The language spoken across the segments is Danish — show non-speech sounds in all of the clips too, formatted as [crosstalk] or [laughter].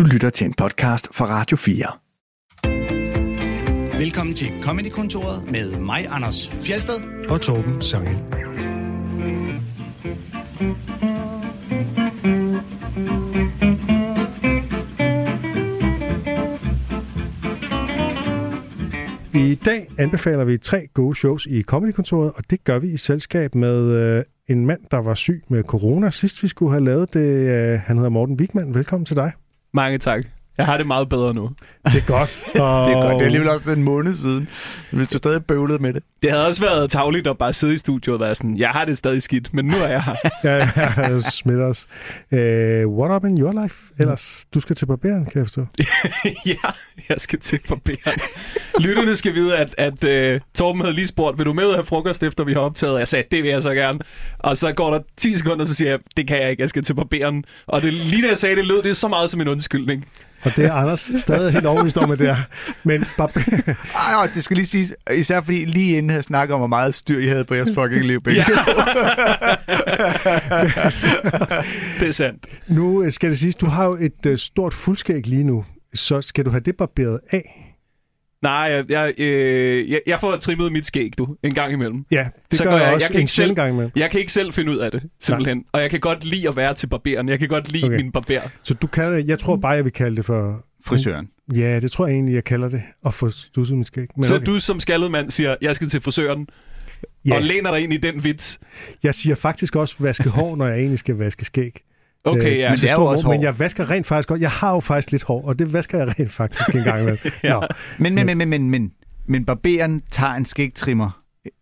Du lytter til en podcast fra Radio 4. Velkommen til Comedy-kontoret med mig, Anders Fjelsted. og Torben Sangel. I dag anbefaler vi tre gode shows i Comedykontoret, og det gør vi i selskab med øh, en mand, der var syg med corona. Sidst vi skulle have lavet det, øh, han hedder Morten Wigman. Velkommen til dig. Mange tak. Jeg har det meget bedre nu. Det er godt. Og... [laughs] Det er godt. Det er alligevel også en måned siden, hvis du stadig bøvlede med det. Det havde også været tavligt at bare sidde i studiet og være sådan, jeg har det stadig skidt, men nu er jeg her. [laughs] ja, ja, smitter os. Uh, what up in your life? Ellers, du skal til barberen, kan jeg forstå. [laughs] ja, jeg skal til barberen. Lytterne skal vide, at, at uh, Torben havde lige spurgt, vil du med ud have frokost, efter vi har optaget? Jeg sagde, det vil jeg så gerne. Og så går der 10 sekunder, så siger jeg, det kan jeg ikke, jeg skal til barberen. Og det, lige da jeg sagde det, lød det så meget som en undskyldning. Og det er Anders stadig helt overbevist om, at det er. Men barber... Ej, det skal lige siges, især fordi lige inden jeg snakkede om, hvor meget styr I havde på jeres fucking liv. begge Ja. [laughs] Det er sandt. nu øh, skal det siges, du har jo et uh, stort fuldskæg lige nu. Så skal du have det barberet af? Nej, jeg, jeg, øh, jeg, jeg får trimmet mit skæg, du, en gang imellem. Ja, det Så gør går jeg, jeg- også jeg kan en ikke selv- gang med. Jeg kan ikke selv finde ud af det, simpelthen. Nej. Og jeg kan godt lide at være til barberen. Jeg kan godt lide Okay. min barber. Så du det, jeg tror bare, jeg vil kalde det for... Frisøren. Ja, det tror jeg egentlig, jeg kalder det. At få stusset mit skæg. Men Så okay. du som skaldet mand siger, jeg skal til frisøren, ja, og læner dig ind i den vits. jeg siger faktisk også vaske hår, når jeg egentlig skal vaske skæg. Okay, Øh, ja. men det er jo stor også ro, Men hår. jeg vasker rent faktisk godt. Jeg har jo faktisk lidt hår, og det vasker jeg rent faktisk en gang imellem. [laughs] Ja. Nå, Men, men, men, men, men, men, men barberen tager en skægtrimmer.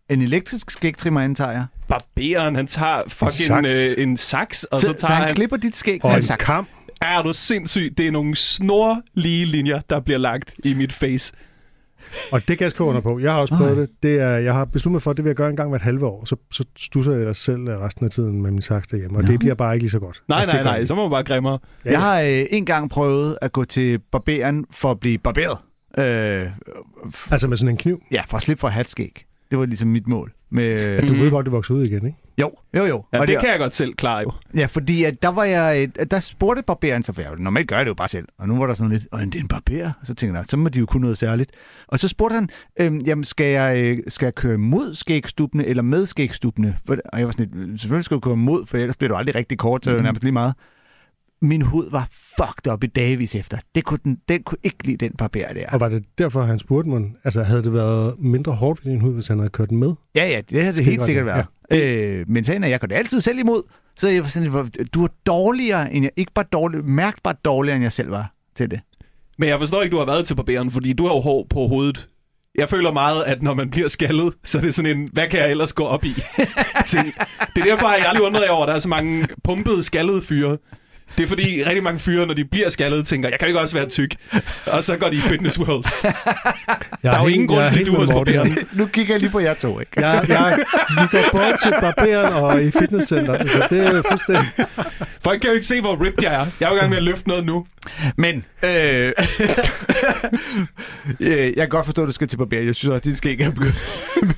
En elektrisk skægtrimmer antager jeg. Barberen, han tager fucking saks. en, øh, en saks, og så, Så, så så tager han han... klipper dit skæg og med en saks. kam. Er du sindssyg? Det er nogle snorlige linjer, der bliver lagt i mit face. Og det kan jeg skrive under på. Jeg har også prøvet det. det er, jeg har besluttet mig for, at det vil jeg gøre en gang hvert halve år. Så, så stusser jeg ellers selv resten af tiden med min saks derhjemme. Og Nå. det bliver bare ikke lige så godt. Nej, Altså, nej, nej, så må man bare grimmere. Ja, Jeg har øh, en gang prøvet at gå til barberen for at blive barberet. Øh, Altså med sådan en kniv. ja, for at slippe for at have et skæg. Det var ligesom mit mål. Med, Du Mhm. ved godt, det vokser ud igen, ikke? Jo, jo, jo. Ja, Og det kan jeg godt selv klare jo. Ja, fordi at der var jeg, øh, der spurgte barberen så, for jeg normalt gør jeg det jo bare selv, og nu var der sådan lidt, åh, det er en barber, og så tænkte jeg, så må de jo kunne noget særligt. Og så spurgte han, øhm, jamen skal jeg, øh, skal jeg køre mod skægstubene eller med skægstubene? Og jeg var sådan lidt, selvfølgelig skal du køre mod, for ellers bliver du aldrig rigtig kort, så er det jo nærmest lige meget. Min hud var fucked up i dagvis efter. Det kunne den, den kunne ikke lide den barber der. Og var det derfor, han spurgte mig? Altså, havde det været mindre hårdt ved din hud, hvis han havde kørt den med? Ja, ja, det har det helt sikkert ja. været. Øh, men sagen er, jeg går det altid selv imod. Så jeg var sådan, du er dårligere end jeg, ikke bare dårlig, mærkbart dårligere end jeg selv var til det. Men jeg forstår ikke, du har været til barberen, fordi du har jo hår på hovedet. Jeg føler meget, at når man bliver skaldet, så er det sådan en, hvad kan jeg ellers gå op i? [laughs] ting. Det er derfor, har jeg aldrig undret over, at der er så mange pumpede skaldede fyre. Det er fordi rigtig mange fyre, når de bliver skaldet, tænker, jeg kan ikke også være tyk. Og så går de i Fitness World. Jeg Der er jo ingen grund til, at du er hos barberen. nu kigger jeg lige på jer to, ikke? Jeg, jeg, vi går både til barberen og i fitnesscenter, så det er fuldstændig... Folk kan jo ikke se, hvor ripped jeg er. Jeg er jo i gang med at løfte noget nu. Men, øh, [laughs] øh, jeg kan godt forstå, at du skal til barber. Jeg synes også, at dit skæg er begyndt,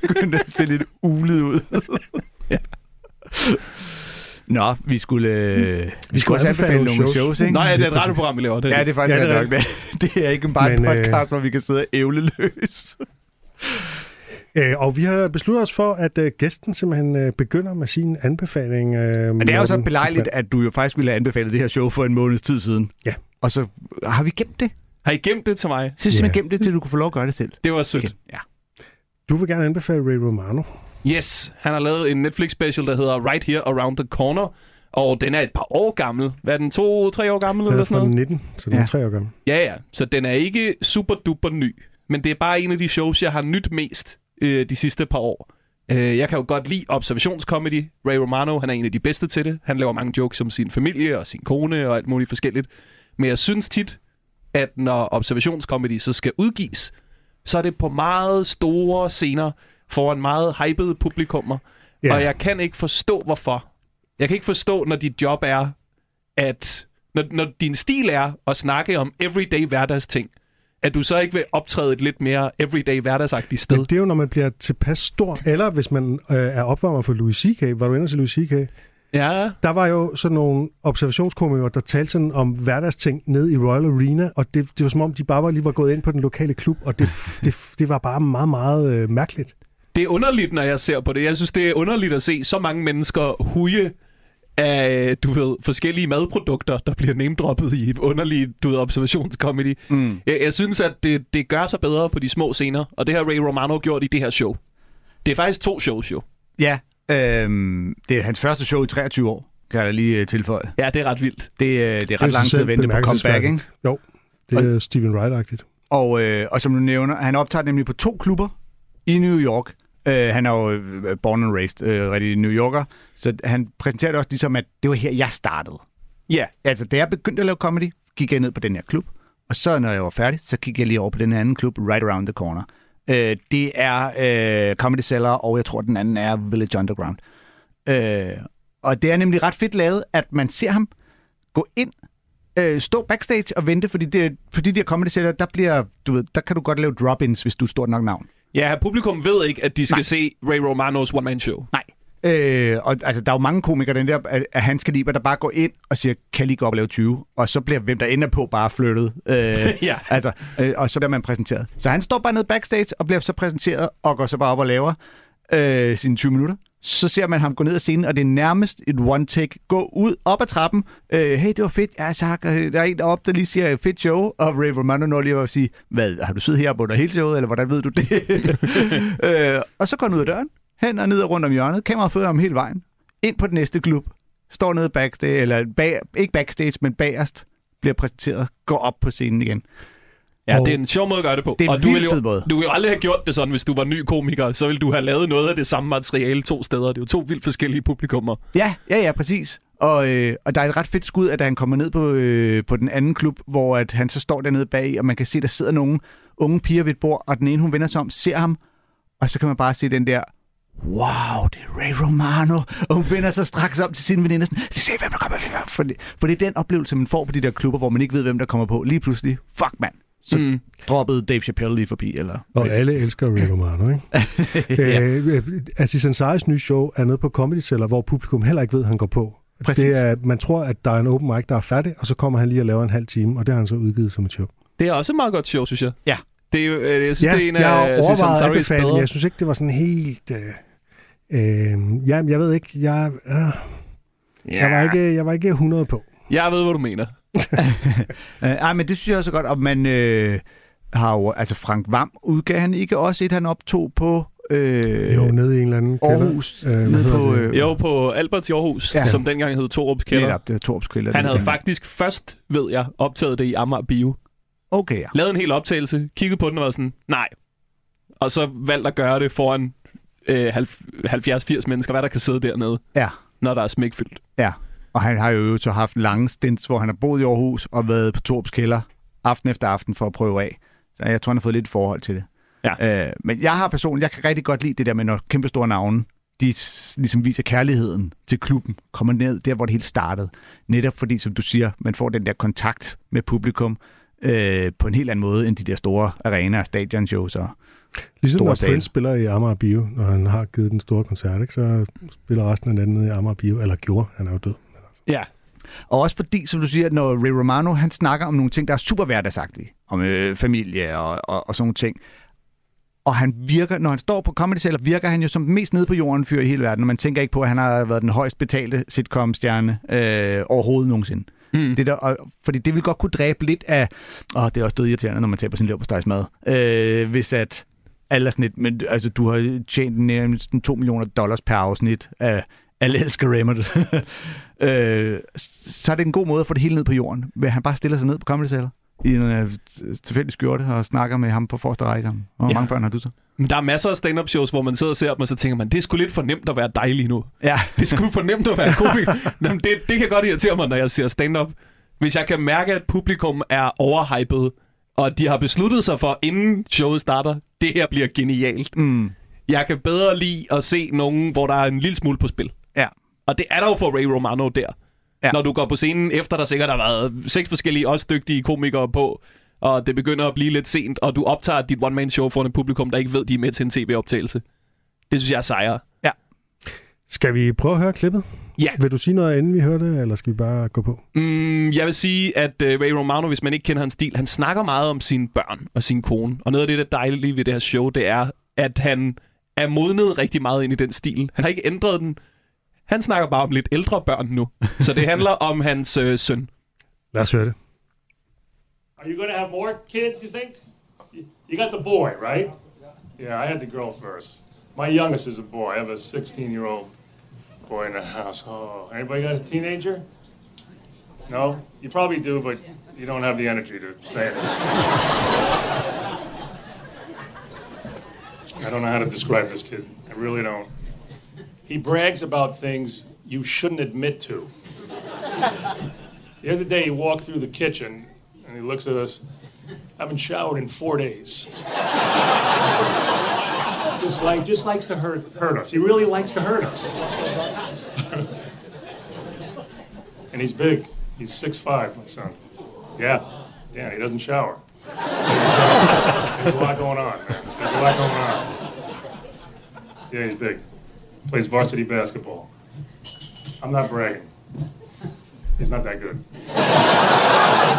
begyndt at se lidt ulet ud. ja. Nå, vi skulle, øh, vi skulle også anbefale nogle shows, shows ikke? Nej, det er et radioprogram, vi laver. Det. Ja, det er faktisk Ja, ja, det er nok det. Det er ikke bare en Men, øh, podcast, hvor vi kan sidde og ævle løs. [laughs] Øh, og vi har besluttet os for, at øh, gæsten simpelthen øh, begynder med sin anbefaling. Øh, Men det er jo så belejligt, at du jo faktisk ville have anbefalet det her show for en måneds tid siden. Ja. Og så har vi gemt det. Har I gemt det til mig? Så har vi Ja. simpelthen gemt det, til du kunne få lov at gøre det selv. Det var sødt. Ja. Du vil gerne anbefale Ray Romano. Yes, han har lavet en Netflix special, der hedder Right Here Around the Corner. Og den er et par år gammel. Hvad er den? To-tre år gammel Den eller er sådan fra noget? 19, så den er Ja. tre år gammel. Ja, ja. Så den er ikke super duper ny. Men det er bare en af de shows, jeg har nyt mest øh, de sidste par år. Øh, jeg kan jo godt lide observationscomedy. Ray Romano, han er en af de bedste til det. Han laver mange jokes om sin familie og sin kone og alt muligt forskelligt. Men jeg synes tit, at når observationscomedy så skal udgives, så er det på meget store scener foran meget hypede publikummer. Ja. Og jeg kan ikke forstå, hvorfor. Jeg kan ikke forstå, når dit job er, at... Når, når din stil er at snakke om everyday hverdagsting, at du så ikke vil optræde et lidt mere everyday hverdagsagtigt sted. Men det er jo, når man bliver tilpas stor, eller hvis man øh, er opvarmer for Louis C.K. Var du inde til Louis C.K.? Ja, Der var jo sådan nogle observationskomikere, der talte sådan om hverdagsting nede i Royal Arena, og det, det var som om, de bare var lige var gået ind på den lokale klub, og det, det, det var bare meget, meget øh, mærkeligt. Det er underligt, når jeg ser på det. Jeg synes, det er underligt at se så mange mennesker huge af, du ved, forskellige madprodukter, der bliver name-droppet i underlige, du ved, observationscomedy. Mm. Jeg, jeg synes, at det, det gør sig bedre på de små scener, og det har Ray Romano gjort i det her show. Det er faktisk to shows, jo. Ja, øhm, det er hans første show i 23 år, kan jeg da lige øh, tilføje. Ja, det er ret vildt. Det, øh, det er Det ret er lang tid at vente på comeback, ikke? Jo, det er Steven Wright-agtigt. Og, øh, og som du nævner, han optager nemlig på to klubber i New York. Øh, han er jo øh, born and raised, øh, rigtig New Yorker. Så han præsenterer det også ligesom, at det var her, jeg startede. Ja, Altså, da jeg begyndte at lave comedy, gik jeg ned på den her klub. Og så, når jeg var færdig, så gik jeg lige over på den anden klub, Right Around the Corner. Øh, det er øh, Comedy Cellar, og jeg tror, den anden er Village Underground. Øh, og det er nemlig ret fedt lavet, at man ser ham gå ind, øh, stå backstage og vente, fordi det, på de der Comedy Cellar, der, bliver, du ved, der kan du godt lave drop-ins, hvis du er stort nok navn. Ja publikum ved ikke, at de skal Nej. se Ray Romanos one-man-show. Nej. Øh, og altså, der er jo mange komikere, den der, af, af hans kaliber, der bare går ind og siger, kan lige gå op og lave 20? Og så bliver hvem der ender på bare flyttet. Øh, [laughs] Ja. Altså, øh, og så bliver man præsenteret. Så han står bare nede backstage og bliver så præsenteret, og går så bare op og laver øh, sine 20 minutter. Så ser man ham gå ned ad scenen, og det er nærmest et one-take. Gå ud, op ad trappen. Øh, hey, det var fedt. Ja, så der er en deroppe, der lige siger, fedt show. Og Ray Romano når lige at sige, hvad, har du siddet her under hele showet, eller hvordan ved du det? [laughs] øh, og så går han ud af døren, hen og ned og rundt om hjørnet. Kameraet følger ham hele vejen. Ind på den næste klub. Står nede backstage, eller bag, ikke backstage, men bagerst. Bliver præsenteret. Går op på scenen igen. Ja, Og- det er en sjov måde at gøre det på. Det er en og du ville, jo, måde. du ville jo aldrig have gjort det sådan, hvis du var ny komiker. Så ville du have lavet noget af det samme materiale to steder. Det er jo to vildt forskellige publikummer. Ja, ja, ja, præcis. Og, øh, og der er et ret fedt skud, at han kommer ned på, øh, på den anden klub, hvor at han så står dernede bag, og man kan se, der sidder nogle unge piger ved et bord, og den ene, hun vender sig om, ser ham, og så kan man bare se den der, wow, det er Ray Romano, og hun vender sig straks om til sine veninder, sådan, se hvem der kommer, for det, for det er den oplevelse, man får på de der klubber, hvor man ikke ved, hvem der kommer på. Lige pludselig, fuck mand, så Mm. droppede Dave Chappelle lige forbi, eller... Og alle elsker Ray Romano, ikke? [laughs] ja. øh, øh, Aziz Ansari's nye show er nede på Comedy Cellar, hvor publikum heller ikke ved, at han går på. Præcis. Det er, man tror, at der er en open mic, der er færdig, og så kommer han lige og laver en halv time, og det har han så udgivet som et show. Det er også et meget godt show, synes jeg. Ja. Det er, øh, jeg synes, det er en jeg af Aziz Ansari's men bedre. jeg synes ikke, det var sådan helt... Øh, øh, ja, jeg ved ikke, jeg, øh, jeg, var ikke, jeg var ikke 100 på. Jeg ved, hvad du mener. [laughs] Øh, ej, men det synes jeg også er godt, og man øh, har jo, altså Frank Vam udgav han ikke også et, han optog på øh, Jo, nede i en eller anden kælder. Aarhus, Øh, nede på, øh, Jo, på Alberts i Aarhus, Ja. som dengang hed Torups Kælder. netop, det er Torps Kælder. Han havde er faktisk først, ved jeg, optaget det i Amager Bio. Okay, ja. Lavet en hel optagelse, kigget på den og var sådan, nej. Og så valgt at gøre det foran øh, 70-80 mennesker, hvad der kan sidde dernede, Ja, når der er smækfyldt. ja. Og han har jo så haft lange stints, hvor han har boet i Aarhus og været på Torps Kælder aften efter aften for at prøve af. Så jeg tror, han har fået lidt forhold til det. Ja. Øh, men jeg har personligt, jeg kan rigtig godt lide det der med, når kæmpe store navne, de ligesom viser kærligheden til klubben, kommer ned der, hvor det hele startede. Netop fordi, som du siger, man får den der kontakt med publikum øh, på en helt anden måde, end de der store arenaer, stadionshows og Ligesom store når. Prince spiller i Amager Bio, når han har givet den store koncert, ikke, så spiller resten af landet i Amager Bio, eller gjorde, han er jo død. Ja. Og også fordi, som du siger, når Ray Romano, han snakker om nogle ting, der er super hverdagsagtige. Om øh, familie og, og, og sådan nogle ting. Og han virker, når han står på Comedy Cellar, virker han jo som den mest nede på jorden fyr i hele verden. Og man tænker ikke på, at han har været den højst betalte sitcom-stjerne øh, overhovedet nogensinde. Mm. Det der, og, fordi det vil godt kunne dræbe lidt af... Åh, det er også død irriterende, når man taber sin på mad. Øh, hvis at alle er sådan lidt, men altså, du har tjent nærmest 2 millioner dollars per afsnit af alle elsker Raymond. [laughs] øh, så er det en god måde at få det hele ned på jorden, at han bare stiller sig ned på Comedy Cellar i en øh, tilfældig skjorte og snakker med ham på forreste række. Hvor Ja. mange børn har du så? Men der er masser af stand-up shows, hvor man sidder og ser dem, og så tænker man, det er sgu lidt for nemt at være dig lige nu. Ja, Det er sgu for nemt at være komiker. Jamen, [laughs] det, det kan godt irritere mig, når jeg ser stand-up. Hvis jeg kan mærke, at publikum er overhypet, og de har besluttet sig for, inden showet starter, det her bliver genialt. mm, Jeg kan bedre lide at se nogen, hvor der er en lille smule på spil. Ja. Og det er der jo for Ray Romano der. Ja. Ja. Når du går på scenen, efter der sikkert har været seks forskellige, også dygtige komikere på, og det begynder at blive lidt sent, og du optager dit one-man-show foran et publikum, der ikke ved, de er med til en tv-optagelse. Det synes jeg er sejre. Skal vi prøve at høre klippet? Ja. Vil du sige noget, inden vi hører det, eller skal vi bare gå på? Mm, jeg vil sige, at uh, Ray Romano, hvis man ikke kender hans stil, han snakker meget om sine børn og sin kone. Og noget af det, der er dejligt ved det her show, det er, at han er modnet rigtig meget ind i den stil. Han har ikke ændret den. Han snakker bare om lidt ældre børn nu. Så det handler om hans øh, søn. Lad os høre det. Are you going to have more kids, you think? You- You got the boy, right? Yeah, I had the girl first. My youngest is a boy. I have a 16 year old boy in the house. Oh, anybody got a teenager? No? You probably do, but you don't have the energy to say it. I don't know how to describe this kid. I really don't. He brags about things you shouldn't admit to. The other day, he walked through the kitchen and he looks at us. I haven't showered in four days. just like, just likes to hurt, hurt us. He really likes to hurt us. and he's big. He's six five, my son. Yeah, yeah. He doesn't shower. There's a lot going on, man. There's a lot going on. Yeah, he's big. Plays varsity basketball. I'm not bragging. He's not that good.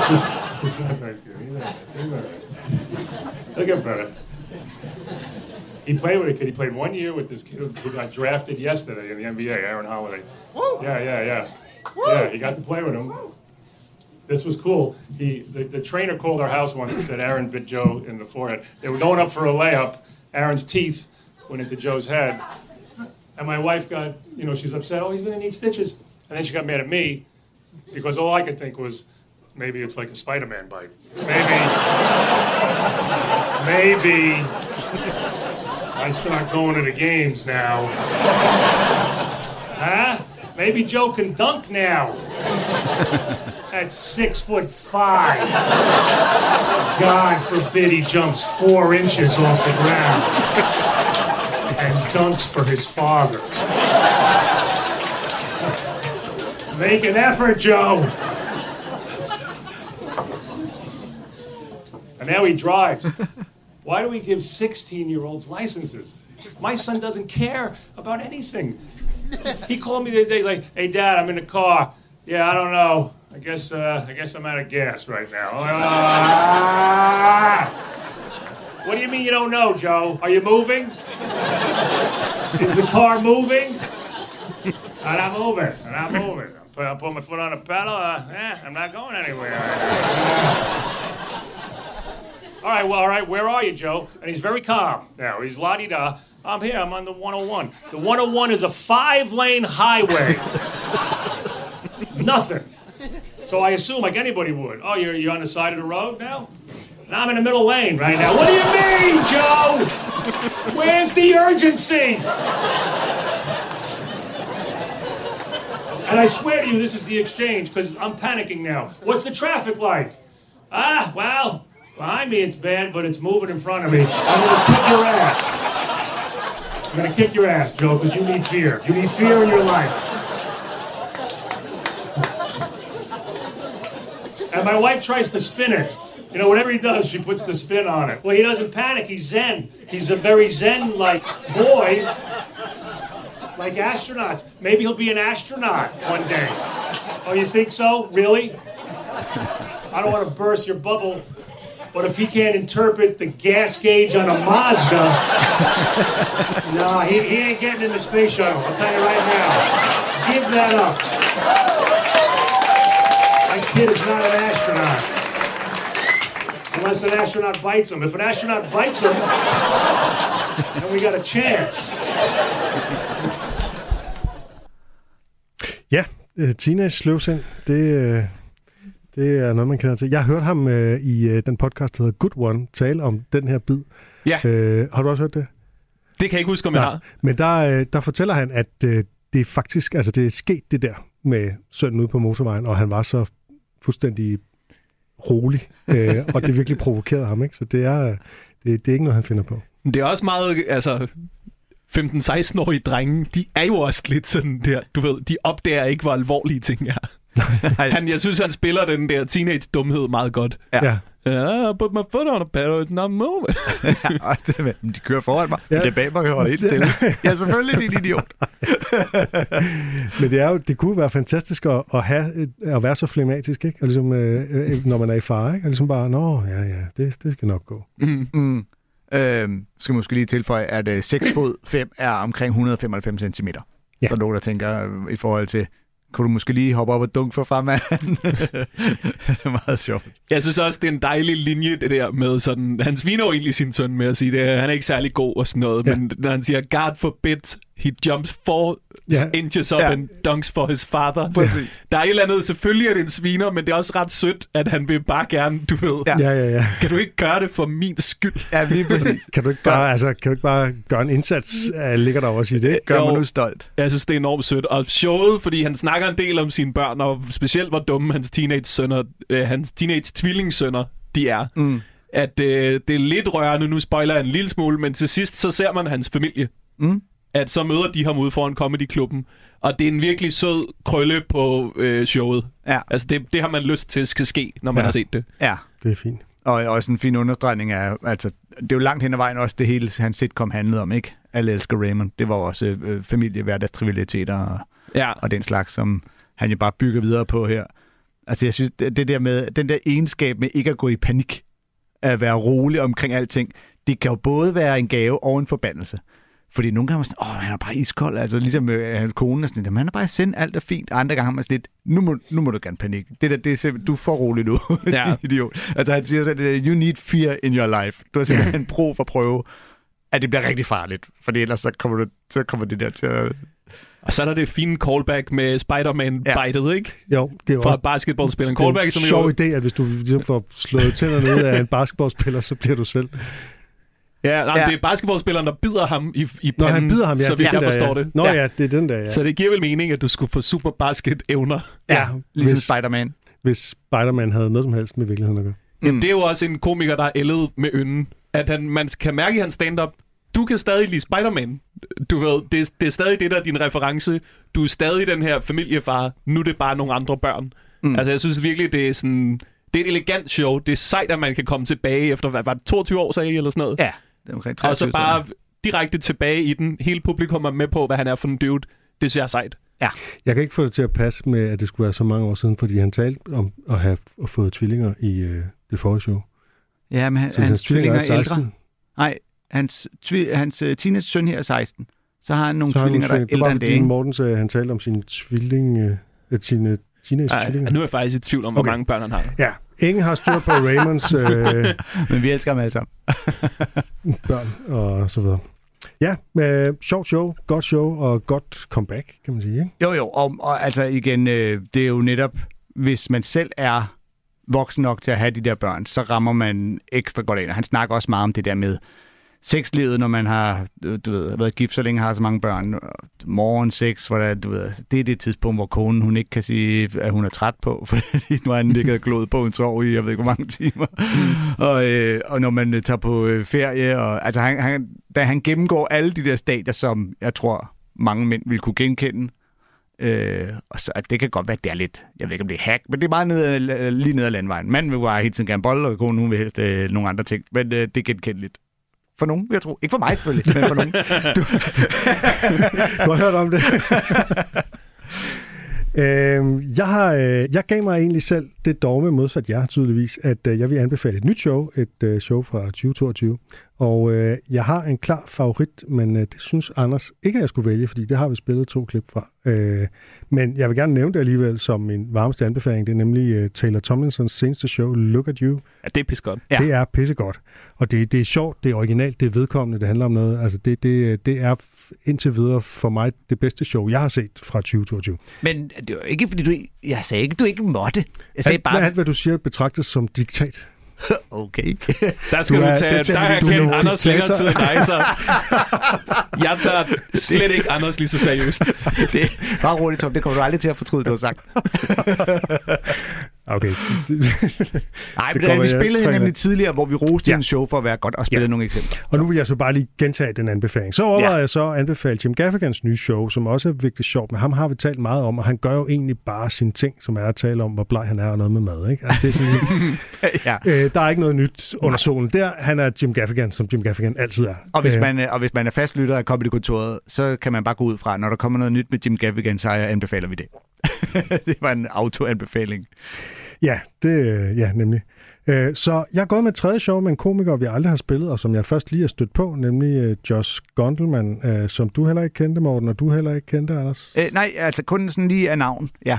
he's, he's not that good. He's not, he's that. He'll get better. He played with a kid. He played one year with this kid who who got drafted yesterday in the NBA, Aaron Holiday. Yeah, yeah, yeah. Yeah, he got to play with him. This was cool. He the, the trainer called our house once and said Aaron bit Joe in the forehead. They were going up for a layup. Aaron's teeth went into Joe's head. And my wife got, you know, she's upset. Oh, he's going to need stitches. And then she got mad at me because all I could think was maybe it's like a Spider-Man bite. Maybe, maybe I start going to the games now. Huh? Maybe Joe can dunk now. At six foot five. God forbid he jumps four inches off the ground and dunks for his father. Make an effort, Joe. And now he drives. Why do we give 16 year olds licenses? My son doesn't care about anything. He called me the other day, he's like, hey, Dad, I'm in the car. Yeah, I don't know. I guess, uh, I guess I'm out of gas right now. Ah! What do you mean you don't know, Joe? Are you moving? Is the car moving? And I'm moving, and I'm moving. I put, my foot on the pedal. Uh, eh, I'm not going anywhere. all right, well, all right. Where are you, Joe? And he's very calm now. He's la di da. I'm here. I'm on the 101. The 101 is a five-lane highway. Nothing. So I assume, like anybody would. Oh, you're, you're on the side of the road now? And I'm in the middle lane right now. What do you mean, Joe? Where's the urgency? And I swear to you, this is the exchange because I'm panicking now. What's the traffic like? Ah, well, behind me it's bad, but it's moving in front of me. I'm gonna kick your ass. I'm gonna kick your ass, Joe, because you need fear. You need fear in your life. And my wife tries to spin it. You know, whatever he does, she puts the spin on it. Well, he doesn't panic. He's zen. He's a very zen-like boy, like astronauts. Maybe he'll be an astronaut one day. Oh, you think so? Really? I don't want to burst your bubble, but if he can't interpret the gas gauge on a Mazda, [laughs] no, he, he ain't getting in the space shuttle. I'll tell you right now. Give that up. My kid is not an astronaut. Unless an astronaut bites him. If an astronaut bites him, then we got a chance. Ja, øh, Teenage Sløvsind, det, øh, det er noget, man kender til. Jeg har hørt ham øh, i øh, den podcast, der hedder Good One, tale om den her bid. Ja, Øh, har du også hørt det? det kan jeg ikke huske, om jeg har. Men der, øh, der fortæller han, at øh, det er faktisk, altså det er sket det der med sønnen ude på motorvejen, og han var så fuldstændig rolig, øh, og det virkelig provokerede ham, ikke? Så det er, øh, det, det er ikke noget, han finder på. Men det er også meget, altså... 15-16-årige drenge, de er jo også lidt sådan der, du ved, de opdager ikke, hvor alvorlige ting er. [laughs] han, jeg synes, han spiller den der teenage-dumhed meget godt. Ja. Yeah, I put my foot on a pedal, it's not moving. ja, det, de kører foran mig, Ja. ja. det er bag mig, holder helt stille. [laughs] ja, selvfølgelig, din idiot. [laughs] Men det, er jo, det kunne være fantastisk at, at, have, at være så flematisk, ikke? Og ligesom, øh, øh, når man er i fare, ikke? Og ligesom bare, nå, ja, ja, det, det skal nok gå. Mm. Mm. Øhm, skal måske lige tilføje, at øh, 6 fod 5 er omkring 195 cm. Ja. Så nogen, der tænker øh, i forhold til, kunne du måske lige hoppe op og dunke for farmanden? [laughs] det er meget sjovt. Jeg synes også, det er en dejlig linje, det der med sådan... Han sviner jo egentlig sin søn med at sige, at han er ikke særlig god og sådan noget, ja. men når han siger, God forbid, he jumps four ja. inches up ja. and dunks for his father. Præcis. Der er et eller andet, selvfølgelig er det en sviner, men det er også ret sødt, at han vil bare gerne, du ved, ja. Ja. Ja, ja, kan du ikke gøre det for min skyld? Ja, lige præcis. [laughs] Kan du ikke bare, altså, kan du ikke bare gøre en indsats? Uh, ligger der også i det? Gør Jo. mig nu stolt. Jeg synes, det er enormt sødt. Og showet, fordi han snakker en del om sine børn, og specielt hvor dumme hans teenage-sønner, øh, hans teenage-tvillingssønner, de er. Mm. At øh, det er lidt rørende, nu spoiler jeg en lille smule, men til sidst, så ser man hans familie. Mm. At så møder de ham ude foran Comedy-klubben. Og det er en virkelig sød krølle på øh, showet. Ja. Altså, det, det har man lyst til skal ske, når man Ja. har set det. Ja. Det er fint. Og også en fin understregning af, altså, det er jo langt hen ad vejen også det hele, hans sitcom handlede om, ikke? Alle elsker Raymond. Det var også øh, familie, hverdagstrivialiteter og, Ja. og den slags, som han jo bare bygger videre på her. Altså jeg synes, det, det der med, den der egenskab med ikke at gå i panik, at være rolig omkring alting, det kan jo både være en gave og en forbandelse. Fordi nogle gange er man sådan, åh, han er bare iskold. Altså ligesom øh, hans kone er sådan lidt, han er bare send alt er fint. Og andre gange har man sådan lidt, nu må, nu må du gerne panik. Det der, det er simpelthen, du er for rolig nu. [laughs] Ja. Idiot. Altså han siger sådan, you need fear in your life. Du har simpelthen en brug for at prøve, at det bliver rigtig farligt. Fordi ellers så kommer, du, så kommer det der til at... Og så er der det fine callback med Spider-Man-bitet, ja. ikke? Jo, det er Fra også basketballspilleren. det er en Callback, som sjov jo... idé, at hvis du ligesom får slået tænderne ud af en basketballspiller, så bliver du selv. Ja, nej, Ja. ja. det er basketballspilleren, der bider ham i, i Nå, panden, han bider ham, ja. så er jeg der, forstår ja. det. Nå Ja. ja. det er den der, ja. Så det giver vel mening, at du skulle få super basket-evner. ja, Ligesom hvis, Spider-Man. hvis Spider-Man havde noget som helst med virkeligheden at gøre. Jamen, det er jo også en komiker, der er ældet med ynden. At han, man kan mærke i hans stand-up, du kan stadig lide Spider-Man. Du ved, det, er- det er stadig det, der er din reference. Du er stadig den her familiefar. Nu er det bare nogle andre børn. Mm. Mm. Altså, jeg synes virkelig, det er sådan... Det er et elegant show. Det er sejt, at man kan komme tilbage efter, hvad var det, 22 år, sagde I, eller sådan noget? Ja, det er omkring Og så 23 bare direkte tilbage i den. Hele publikum er med på, hvad han er for en dude. Det synes jeg er sejt. Jeg kan ikke få det til at passe med, at det skulle være så mange år siden, fordi han talte om at have at fået tvillinger i øh, det forrige show. Ja, men han, Så hans tvillinger er 16. ældre. Nej, hans, tvi, hans uh, teenage-søn her er 16. Så har han nogle Så har han tvillinger, der er ældre var end det, ikke? Morten sagde, at han talte om sin tvilling, øh, sine teenage-tvillinger. nu er jeg faktisk i tvivl om, hvor Okay. mange børn han har. Ja, ingen har styr på Raymonds [laughs] øh, Men vi elsker ham alle sammen. [laughs] børn og så videre. Ja, øh, sjovt show, godt show og godt comeback, kan man sige. Ikke? Jo, jo, og, og altså igen, øh, det er jo netop, hvis man selv er voksen nok til at have de der børn, så rammer man ekstra godt ind. Og han snakker også meget om det der med sexlivet, når man har du ved, været gift så længe, har så mange børn. Morgen sex, hvor der, du ved, det er det tidspunkt, hvor konen hun ikke kan sige, at hun er træt på, [laughs] fordi nu har han ligget glået på en sov i, jeg ved ikke, hvor mange timer. og, øh, og når man øh, tager på øh, ferie, og, altså han, han, da han gennemgår alle de der stadier, som jeg tror, mange mænd vil kunne genkende, Øh, og så, det kan godt være, at det er lidt, jeg ved ikke, om det er hack, men det er bare ned, lige ned ad landvejen. Manden vil bare hele tiden gerne bolle, og konen hun vil helst øh, nogle andre ting, men øh, det er genkendeligt. For nogen, jeg tro. Ikke for mig selvfølgelig, men for nogen. [laughs] Du har hørt om det. [laughs] øh, jeg, har, øh, jeg gav mig egentlig selv det dogme modsat jer tydeligvis, at øh, jeg vil anbefale et nyt show, et øh, show fra 2022. Og øh, jeg har en klar favorit, men øh, det synes Anders ikke, at jeg skulle vælge, fordi det har vi spillet to klip fra. Øh, men jeg vil gerne nævne det alligevel som min varmeste anbefaling. Det er nemlig øh, Taylor Tomlinsons seneste show, Look at You. Ja, det er pis godt. Ja. Det er pissegodt. Og det, det er sjovt, det er originalt, det er vedkommende, det handler om noget. Altså det, det, det er indtil videre for mig det bedste show, jeg har set fra 2022. men det var ikke, fordi du... Jeg sagde ikke, du ikke måtte. Jeg sagde Alt, bare, alt, hvad du siger, betragtes som diktat. [laughs] okay. Der skal Du du, er- tage, det tager der har jeg du kendt Anders længere tid end dig, så [laughs] jeg tager slet ikke Anders lige så seriøst. [laughs] det, bare roligt, Tom. Det kommer du aldrig til at fortryde, du har sagt. Okay. [laughs] Nej, men det, vi spillede trænger. nemlig tidligere, hvor vi roste Ja. en show for at være godt, og spillede Ja. nogle eksempler. og nu vil jeg så bare lige gentage den anbefaling. Så overvejer Ja. jeg så at anbefale Jim Gaffigans nye show, som også er virkelig sjovt, men ham har vi talt meget om, og han gør jo egentlig bare sine ting, som er at tale om, hvor bleg han er og noget med mad. Ikke? Altså, det er sådan, [laughs] ja. Øh, der er ikke noget nyt under solen. Der, han er Jim Gaffigan, som Jim Gaffigan altid er. Og hvis, Øh, man, øh, og hvis man er fast lytter af Comedy-kontoret, så kan man bare gå ud fra, at når der kommer noget nyt med Jim Gaffigan, så anbefaler vi det. [laughs] det var en auto-anbefaling. Ja, det, ja, nemlig. Øh, Så jeg er gået med et tredje show med en komiker, vi aldrig har spillet, og som jeg først lige har stødt på, nemlig øh, Josh Gondelman, øh, som du heller ikke kendte, Morten, og du heller ikke kendte, Anders. Øh, nej, altså kun sådan lige af navn. Ja.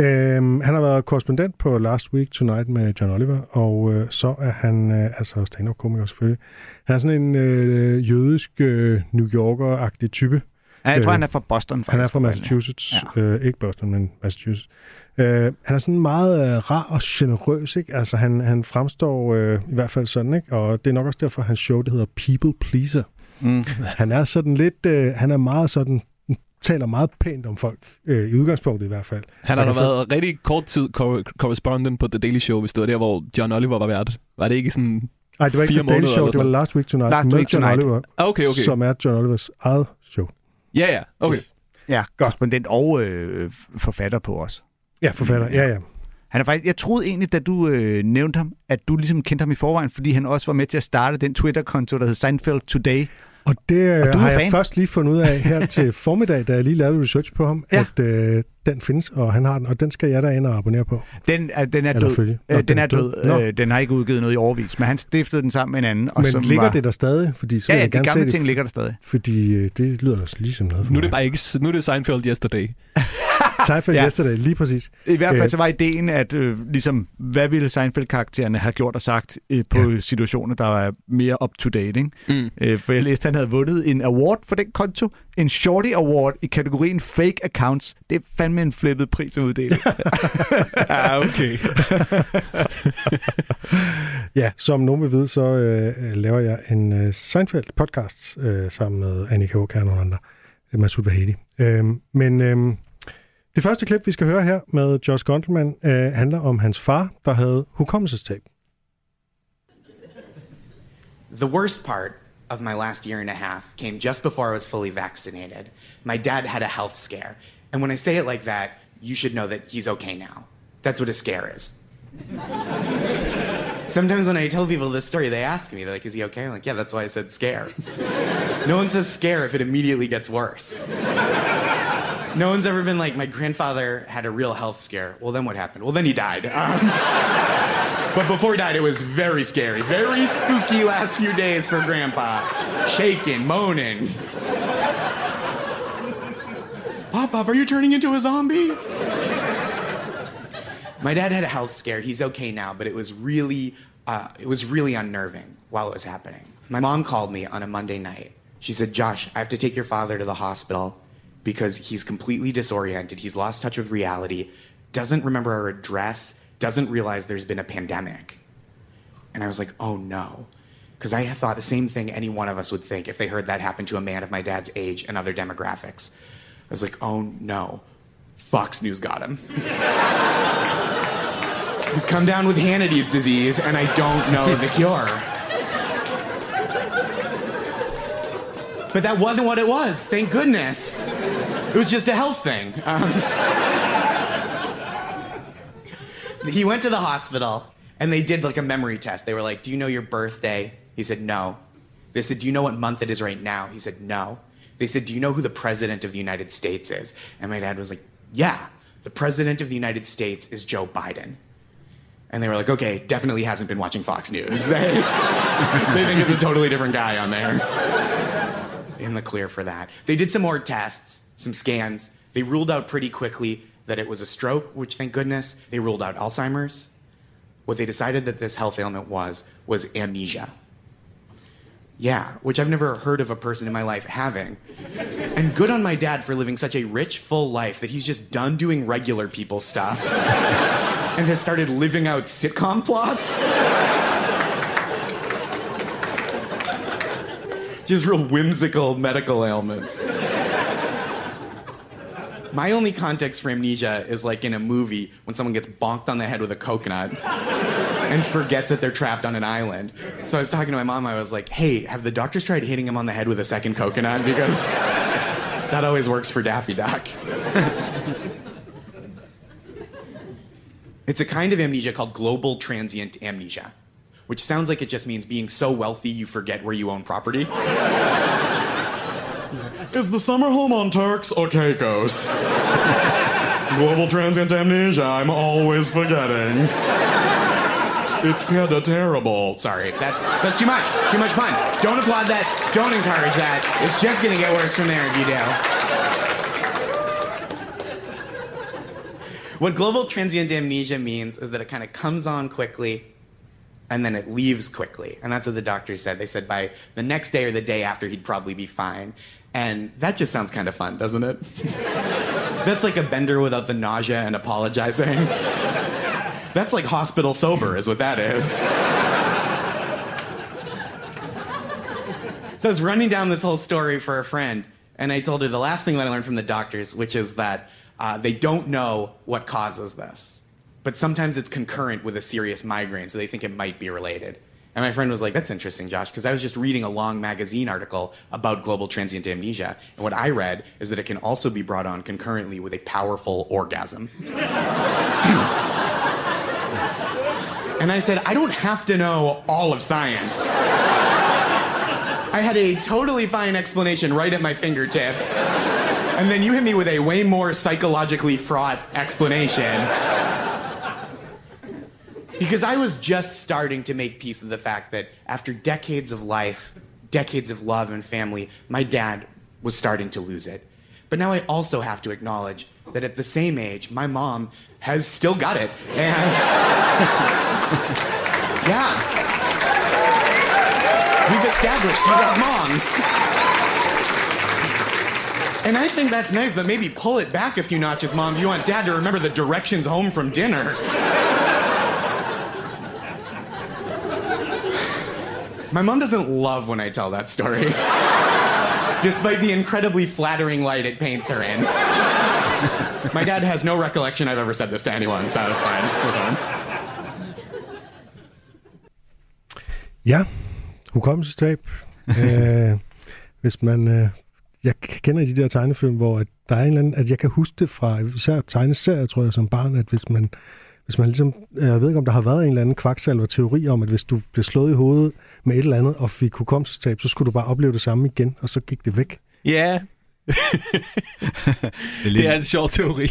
Øhm, han har været korrespondent på Last Week Tonight med John Oliver, og øh, så er han øh, altså stand-up-komiker selvfølgelig. Han er sådan en øh, jødisk øh, New Yorker-agtig type. Ja jeg tror, Øh, han er fra Boston, faktisk. Han er fra Massachusetts. Ja. Øh, ikke Boston, men Massachusetts. Øh, han er sådan meget øh, rar og generøs, ikke? Altså, han, han fremstår øh, i hvert fald sådan, ikke? Og det er nok også derfor, hans show, det hedder People Pleaser. Mm. Han er sådan lidt... Øh, han er meget sådan taler meget pænt om folk, øh, i udgangspunktet i hvert fald. Han har da Og så- været rigtig kort tid cor- correspondent på The Daily Show, hvis det var der, hvor John Oliver var vært. Var det ikke sådan... Nej, det var ikke The Daily Show, det var Last Week Tonight Last med Week John Tonight. Oliver, Ah, Okay, okay. som er John Olivers eget show. Ja, ja. Okay. Ja, korrespondent og øh, forfatter på os. Ja, forfatter. Ja, ja. Han er faktisk, jeg troede egentlig, da du øh, nævnte ham, at du ligesom kendte ham i forvejen, fordi han også var med til at starte den Twitter-konto, der hed Seinfeld Today. Og det Og du er har jeg først lige fundet ud af her [laughs] til formiddag, da jeg lige lavede research på ham, Ja. at øh, den findes, og han har den, og den skal jeg da ind og abonnere på. Den er, den er Eller død. følge. Nå, Øh, den er død. Nå. Øh, den har ikke udgivet noget i overvis, men han stiftede den sammen med en anden. Og Men som ligger var... det der stadig? Fordi så Ja, ja, jeg de gerne gamle se det, ting ligger der stadig. fordi øh, det lyder da ligesom noget for Nu er det bare ikke... Nu er det Seinfeld Yesterday. [laughs] Seinfeld [laughs] Ja. ja. Yesterday, lige præcis. I hvert fald Øh. så var ideen, at øh, ligesom, hvad ville Seinfeld-karaktererne have gjort og sagt øh, på ja. situationer, der var mere up-to-date. Ikke? Mm. Øh, for jeg læste, at han havde vundet en award for den konto. En Shorty Award i kategorien Fake Accounts. Det er fandme en flippet pris at uddele. [laughs] [laughs] ah, okay. Ja, som nogen vil vide, så øh, laver jeg en øh, Seinfeld-podcast øh, sammen med Annika Åkær og nogle andre. Masud Vahedi. Øh, men øh, det første klip, vi skal høre her med Josh Gondelman, øh, handler om hans far, der havde hukommelsestab. The worst part of my last year and a half came just before I was fully vaccinated. My dad had a health scare. And when I say it like that, you should know that he's okay now. That's what a scare is. Sometimes when I tell people this story, they ask me, they're like, is he okay? I'm like, yeah, that's why I said scare. no one says scare if it immediately gets worse. No one's ever been like, my grandfather had a real health scare. Well, then what happened? Well, then he died. [laughs] Um, but before he died, it was very scary. Very spooky last few days for Grandpa. Shaking, moaning. Pop Pop, are you turning into a zombie? My dad had a health scare. He's okay now, but it was really, uh, it was really unnerving while it was happening. My mom called me on a Monday night. She said, "Josh, I have to take your father to the hospital because he's completely disoriented. He's lost touch with reality. Doesn't remember our address. Doesn't realize there's been a pandemic." And I was like, "Oh no." Because I thought the same thing any one of us would think if they heard that happen to a man of my dad's age and other demographics. I was like, oh no, Fox News got him. [laughs] He's come down with Hannity's disease, and I don't know the cure. But that wasn't what it was, thank goodness. It was just a health thing. Um, [laughs] he went to the hospital, and they did like a memory test. They were like, Do you know your birthday? He said, No. They said, Do you know what month it is right now? He said, No. They said, Do you know who the president of the United States is? And my dad was like, Yeah, the president of the United States is Joe Biden. And they were like, Okay, definitely hasn't been watching Fox News. They, [laughs] they think it's a totally different guy on there. In the clear for that. They did some more tests, some scans. They ruled out pretty quickly that it was a stroke, which thank goodness. They ruled out Alzheimer's. What they decided that this health ailment was, was amnesia. Yeah, which I've never heard of a person in my life having. And good on my dad for living such a rich, full life that he's just done doing regular people stuff [laughs] and has started living out sitcom plots. Just real whimsical medical ailments. My only context for amnesia is like in a movie when someone gets bonked on the head with a coconut and forgets that they're trapped on an island. So I was talking to my mom, I was like, hey, have the doctors tried hitting him on the head with a second coconut? Because that always works for Daffy Duck. It's a kind of amnesia called global transient amnesia, which sounds like it just means being so wealthy you forget where you own property. Is the summer home on Turks or Caicos? Global transient amnesia, I'm always forgetting. It's kinda terrible. Sorry, that's that's too much. Too much pun. Don't applaud that. Don't encourage that. It's just gonna get worse from there if you do. What global transient amnesia means is that it kind of comes on quickly and then it leaves quickly. And that's what the doctors said. They said by the next day or the day after, he'd probably be fine. And that just sounds kind of fun, doesn't it? [laughs] that's like a bender without the nausea and apologizing. [laughs] That's like hospital sober, is what that is. [laughs] so I was running down this whole story for a friend, and I told her the last thing that I learned from the doctors, which is that uh, they don't know what causes this. But sometimes it's concurrent with a serious migraine, so they think it might be related. And my friend was like, That's interesting, Josh, because I was just reading a long magazine article about global transient amnesia. And what I read is that it can also be brought on concurrently with a powerful orgasm. [laughs] and I said, I don't have to know all of science. I had a totally fine explanation right at my fingertips. And then you hit me with a way more psychologically fraught explanation. Because I was just starting to make peace with the fact that after decades of life, decades of love and family, my dad was starting to lose it. But now I also have to acknowledge that at the same age, my mom has still got it. And [laughs] yeah. We've established we got moms. And I think that's nice, but maybe pull it back a few notches, mom, if you want dad to remember the directions home from dinner. My mom doesn't love when I tell that story, [laughs] despite the incredibly flattering light it paints her in. My dad has no recollection I've ever said this to anyone, so it's fine. We're fine. Ja, hukommelsestab. [laughs] øh, hvis man... Øh, jeg kender de der tegnefilm, hvor at der er en eller anden... At jeg kan huske det fra især tegneserier, tror jeg, som barn, at hvis man... Hvis man ligesom, jeg ved ikke, om der har været en eller anden kvaksalver teori om, at hvis du blev slået i hovedet med et eller andet og fik hukommelsestab, så skulle du bare opleve det samme igen, og så gik det væk. Ja, [laughs] Det er, det er en sjov teori.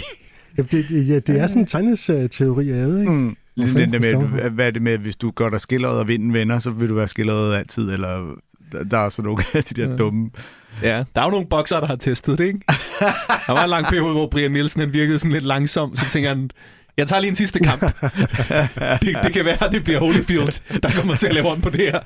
Ja, det, ja, det er sådan en tegneserieteori, jeg ved ikke. Mm. Ligesom den der med, hvad er det med, hvis du gør dig skilleret og vinden venner, så vil du være skilleret altid, eller der, der er sådan nogle af de der dumme. Ja, der er jo nogle bokser, der har testet det, ikke? Der var en lang periode, hvor Brian Nielsen han virkede sådan lidt langsom, så tænker han, jeg tager lige en sidste kamp. [laughs] Det, det kan være, at det bliver Holyfield, der kommer til at lave om på det her.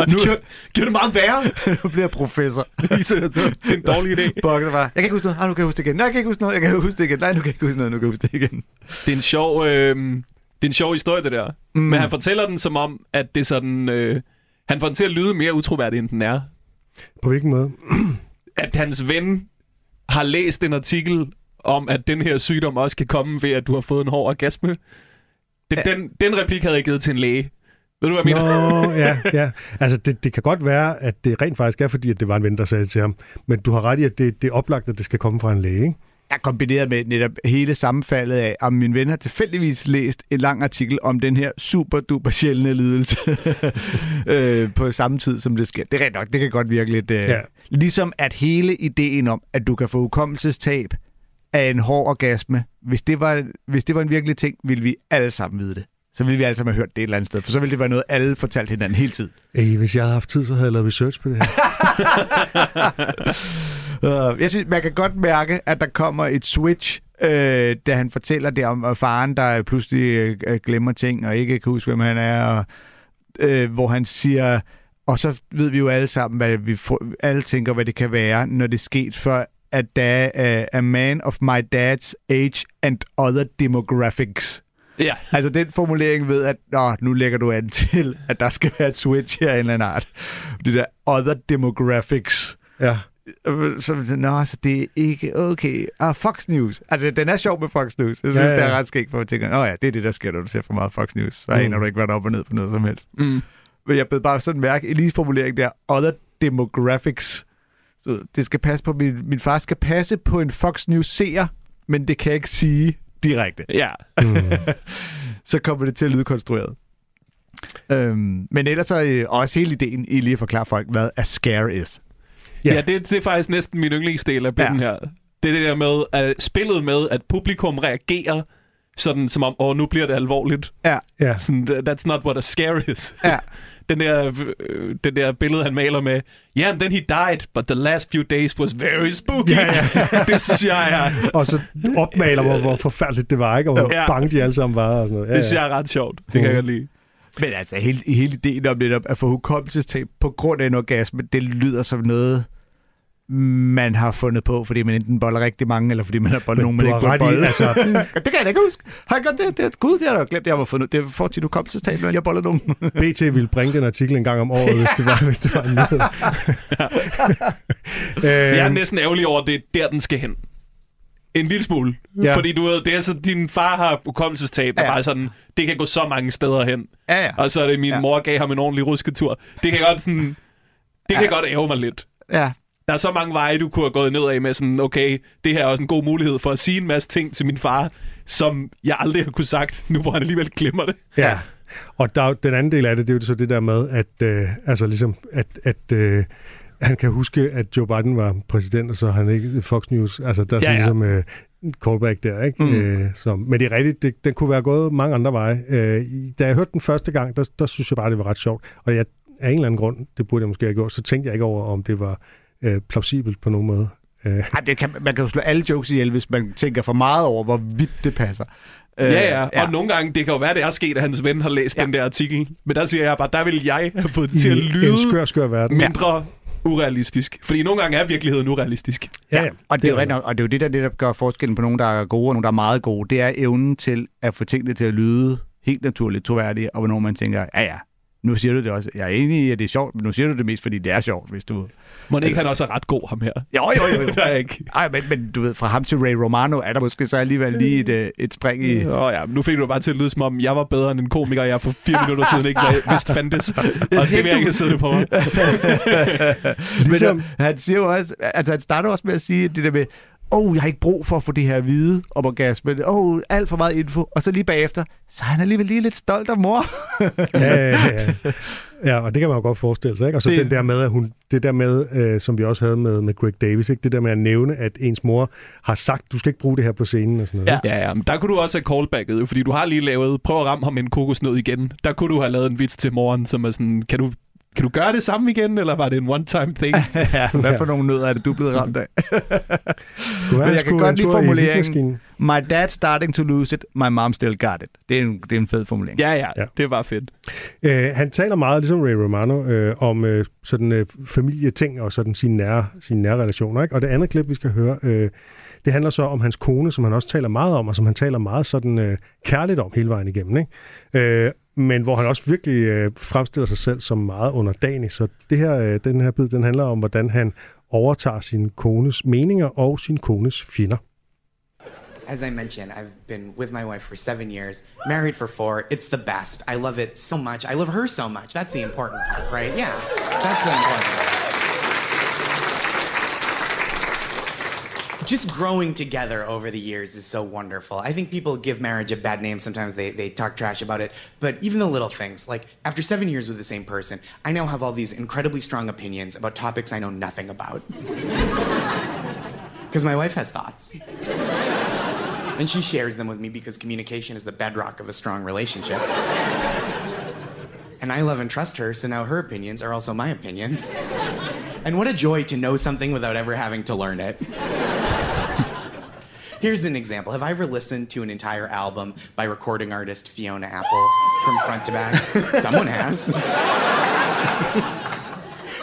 Og det gjorde, gjorde det meget værre. Nu bliver jeg professor. Det viser, at det er en dårlig idé. Bokser bare, jeg kan ikke huske noget, ah, nu kan jeg huske det igen. Nej, jeg kan ikke huske noget, jeg kan huske det igen. Nej, nu kan jeg ikke huske noget, nu kan jeg huske det igen. Det er en sjov, øh, det er en sjov historie, det der. Mm. Men han fortæller den som om, at det er sådan... Øh, han får den til at lyde mere utroværdig, end den er. På hvilken måde? At hans ven har læst en artikel om, at den her sygdom også kan komme ved, at du har fået en hård orgasme. Det, ja. den, den replik havde jeg givet til en læge. Ved du, hvad jeg mener? Nå, ja, [laughs] ja. Altså, det, det kan godt være, at det rent faktisk er, fordi at det var en ven, der sagde til ham. Men du har ret i, at det, det er oplagt, at det skal komme fra en læge, ikke? Jeg kombineret med netop hele sammenfaldet af, om min ven har tilfældigvis læst en lang artikel om den her super duper sjældne lidelse [laughs] øh, på samme tid, som det sker. Det er rent nok, det kan godt virke lidt... Øh, Ja. Ligesom at hele ideen om, at du kan få hukommelsestab af en hård orgasme, hvis det var, hvis det var en virkelig ting, ville vi alle sammen vide det. Så ville vi alle sammen have hørt det et eller andet sted, for så ville det være noget, alle fortalte hinanden hele tiden. Ej, hvis jeg havde haft tid, så havde jeg lavet research på det her. Uh, [laughs] jeg synes, man kan godt mærke, at der kommer et switch, øh, da han fortæller det om faren, der pludselig øh, glemmer ting og ikke kan huske, hvem han er, og, øh, hvor han siger, og så ved vi jo alle sammen, hvad vi får, alle tænker, hvad det kan være, når det er sket for at der er a man of my dad's age and other demographics. Ja. Altså den formulering ved, at Nå, nu lægger du an til, at der skal være et switch her af en eller anden art. Det der other demographics. Ja. Så, nå, så det er ikke okay. Ah, Fox News. Altså, den er sjov med Fox News. Jeg synes, Ja, ja, det er ret skægt, for at tænke, åh ja, det er det, der sker, når du ser for meget Fox News. Så Mm. aner du ikke, hvad der op og ned på noget som helst. Mm. Men jeg blev bare sådan mærke, i lige formulering der, other demographics. Så det skal passe på, min, min far skal passe på en Fox News seer, men det kan jeg ikke sige direkte. Ja. [laughs] Så kommer det til at lyde konstrueret. Øhm, men ellers så øh, også hele ideen i lige at forklare folk, hvad a scare is. Ja, ja det, det er faktisk næsten min yndlingsdel af bitten Ja. ja. her. Det er det der med, at spillet med, at publikum reagerer sådan som om, åh, nu bliver det alvorligt. Ja. Ja. Sådan, that's not what a scare is. Ja. [laughs] den, der, øh, den der billede, han maler med, yeah, and then he died, but the last few days was very spooky. Ja, ja. [laughs] det synes jeg er, Og så opmaler, hvor, hvor forfærdeligt det var, ikke? Og hvor Ja. bange de alle sammen var. Og sådan noget. Ja, det synes ja. jeg er ret sjovt. Det kan jeg godt lide. Men altså, hele, hele ideen om netop at få hukommelsestab på grund af en orgasme, det lyder som noget, man har fundet på, fordi man enten boller rigtig mange, eller fordi man har bollet nogen, man ikke har burde bolle. altså- [laughs] det kan jeg da ikke huske. Har jeg godt det? det gud, det har jeg da glemt. Jeg har fundet. Det får tit hukommelsestab, når jeg boller nogen. [laughs] BT ville bringe den artikel en gang om året, hvis det var, hvis det var en nyhed. [laughs] Jeg er Øhm, næsten ærgerlig over, at det er der, den skal hen. En lille smule. Ja. Fordi du ved, det er så, din far har hukommelsestab, og Ja. bare sådan, det kan gå så mange steder hen. ja, ja. Og så er det, min Ja. mor gav ham en ordentlig rusketur. Det kan godt sådan... Det kan Ja. godt ære mig lidt. ja. Der er så mange veje, du kunne have gået ned af med sådan, okay, det her er også en god mulighed for at sige en masse ting til min far, som jeg aldrig har kunne sagt, nu hvor han alligevel glemmer det. Ja, og der, er den anden del af det, det er jo så det der med, at, øh, altså ligesom, at, at øh, han kan huske, at Joe Biden var præsident, og så han ikke Fox News. Altså, der er Ja, sådan ja. ligesom øh, callback der, ikke? Mm. Øh, så, men det er rigtigt, det, den kunne være gået mange andre veje. Øh, da jeg hørte den første gang, der, der synes jeg bare, det var ret sjovt. Og jeg, af en eller anden grund, det burde jeg måske have gjort, så tænkte jeg ikke over, om det var øh, plausibelt på nogen måde. Øh, Ej, det kan, man kan jo slå alle jokes ihjel, hvis man tænker for meget over, hvor vidt det passer. Øh, Ja, ja, og nogle gange, det kan jo være, det er sket, at hans ven har læst Ja. ja. den der artikel. Men der siger jeg bare, der vil jeg have fået det til at lyde skør, skør verden. mindre urealistisk. Fordi nogle gange er virkeligheden urealistisk. Ja, ja. Og det, er jo, rigtig nok- og det er jo det, der netop gør forskellen på nogen, der er gode og nogen, der er meget gode. Det er evnen til at få tingene til at lyde helt naturligt troværdige, og hvornår man tænker, ja ja, nu siger du det også. Jeg er enig i, at det er sjovt, men nu siger du det mest, fordi det er sjovt, hvis du... Må ikke han også er ret god, ham her? Jo, jo, jo. jo. [laughs] der er ikke. Ej, men, men du ved, fra ham til Ray Romano er der måske så alligevel lige et, øh, et spring i... Åh oh, ja, nu fik du bare til at lyde som om, jeg var bedre end en komiker, jeg for fire minutter siden ikke var- vidste fandtes. [laughs] Og det vil jeg ikke siddende på mig. [laughs] Men Ligesom- øh, han siger jo også, altså han starter også med at sige det der med, oh, jeg har ikke brug for at få det her at vide om orgasmen. Åh, oh, alt for meget info. Og så lige bagefter, så er han alligevel lige lidt stolt af mor. ja, ja, ja. ja, og det kan man jo godt forestille sig. Ikke? Og så Det- den der med, at hun, det der med, øh, som vi også havde med, med Greg Davis, ikke? det der med at nævne, at ens mor har sagt, du skal ikke bruge det her på scenen og sådan noget. Ja. Ja, ja, men der kunne du også have callbacket, fordi du har lige lavet, prøv at ramme ham med en kokosnød igen. Der kunne du have lavet en vits til moren, som er sådan, kan du, kan du gøre det samme igen, eller var det en one-time thing? [laughs] ja, [laughs] hvad for nogle nødder er det, du er blevet ramt af? [laughs] Men jeg kan godt lide formuleringen. My dad starting to lose it, my mom still got it. Det er en, det er en fed formulering. ja, ja, Ja. ja, det var fedt. Øh, han taler meget, ligesom Ray Romano, øh, om øh, sådan øh, familieting og sådan sine nære, sine nære relationer. Ikke? Og det andet klip, vi skal høre, øh, det handler så om hans kone, som han også taler meget om, og som han taler meget sådan øh, kærligt om hele vejen igennem. Ikke? Øh, men hvor han også virkelig øh, fremstiller sig selv som meget underdanig. Så det her, øh, den her bid, den handler om, hvordan han overtager sin kones meninger og sin kones fjender. As I mentioned, I've been with my wife for seven years, married for four. It's the best. I love it so much. I love her so much. That's the important part, right? Yeah, that's the important part. Just growing together over the years is so wonderful. I think people give marriage a bad name. Sometimes they, they talk trash about it. But even the little things, like after seven years with the same person, I now have all these incredibly strong opinions about topics I know nothing about. [laughs] Because my wife has thoughts. And she shares them with me because communication is the bedrock of a strong relationship. And I love and trust her, so now her opinions are also my opinions. And what a joy to know something without ever having to learn it. Here's an example. Have I ever listened to an entire album by recording artist Fiona Apple from front to back? [laughs] Someone has.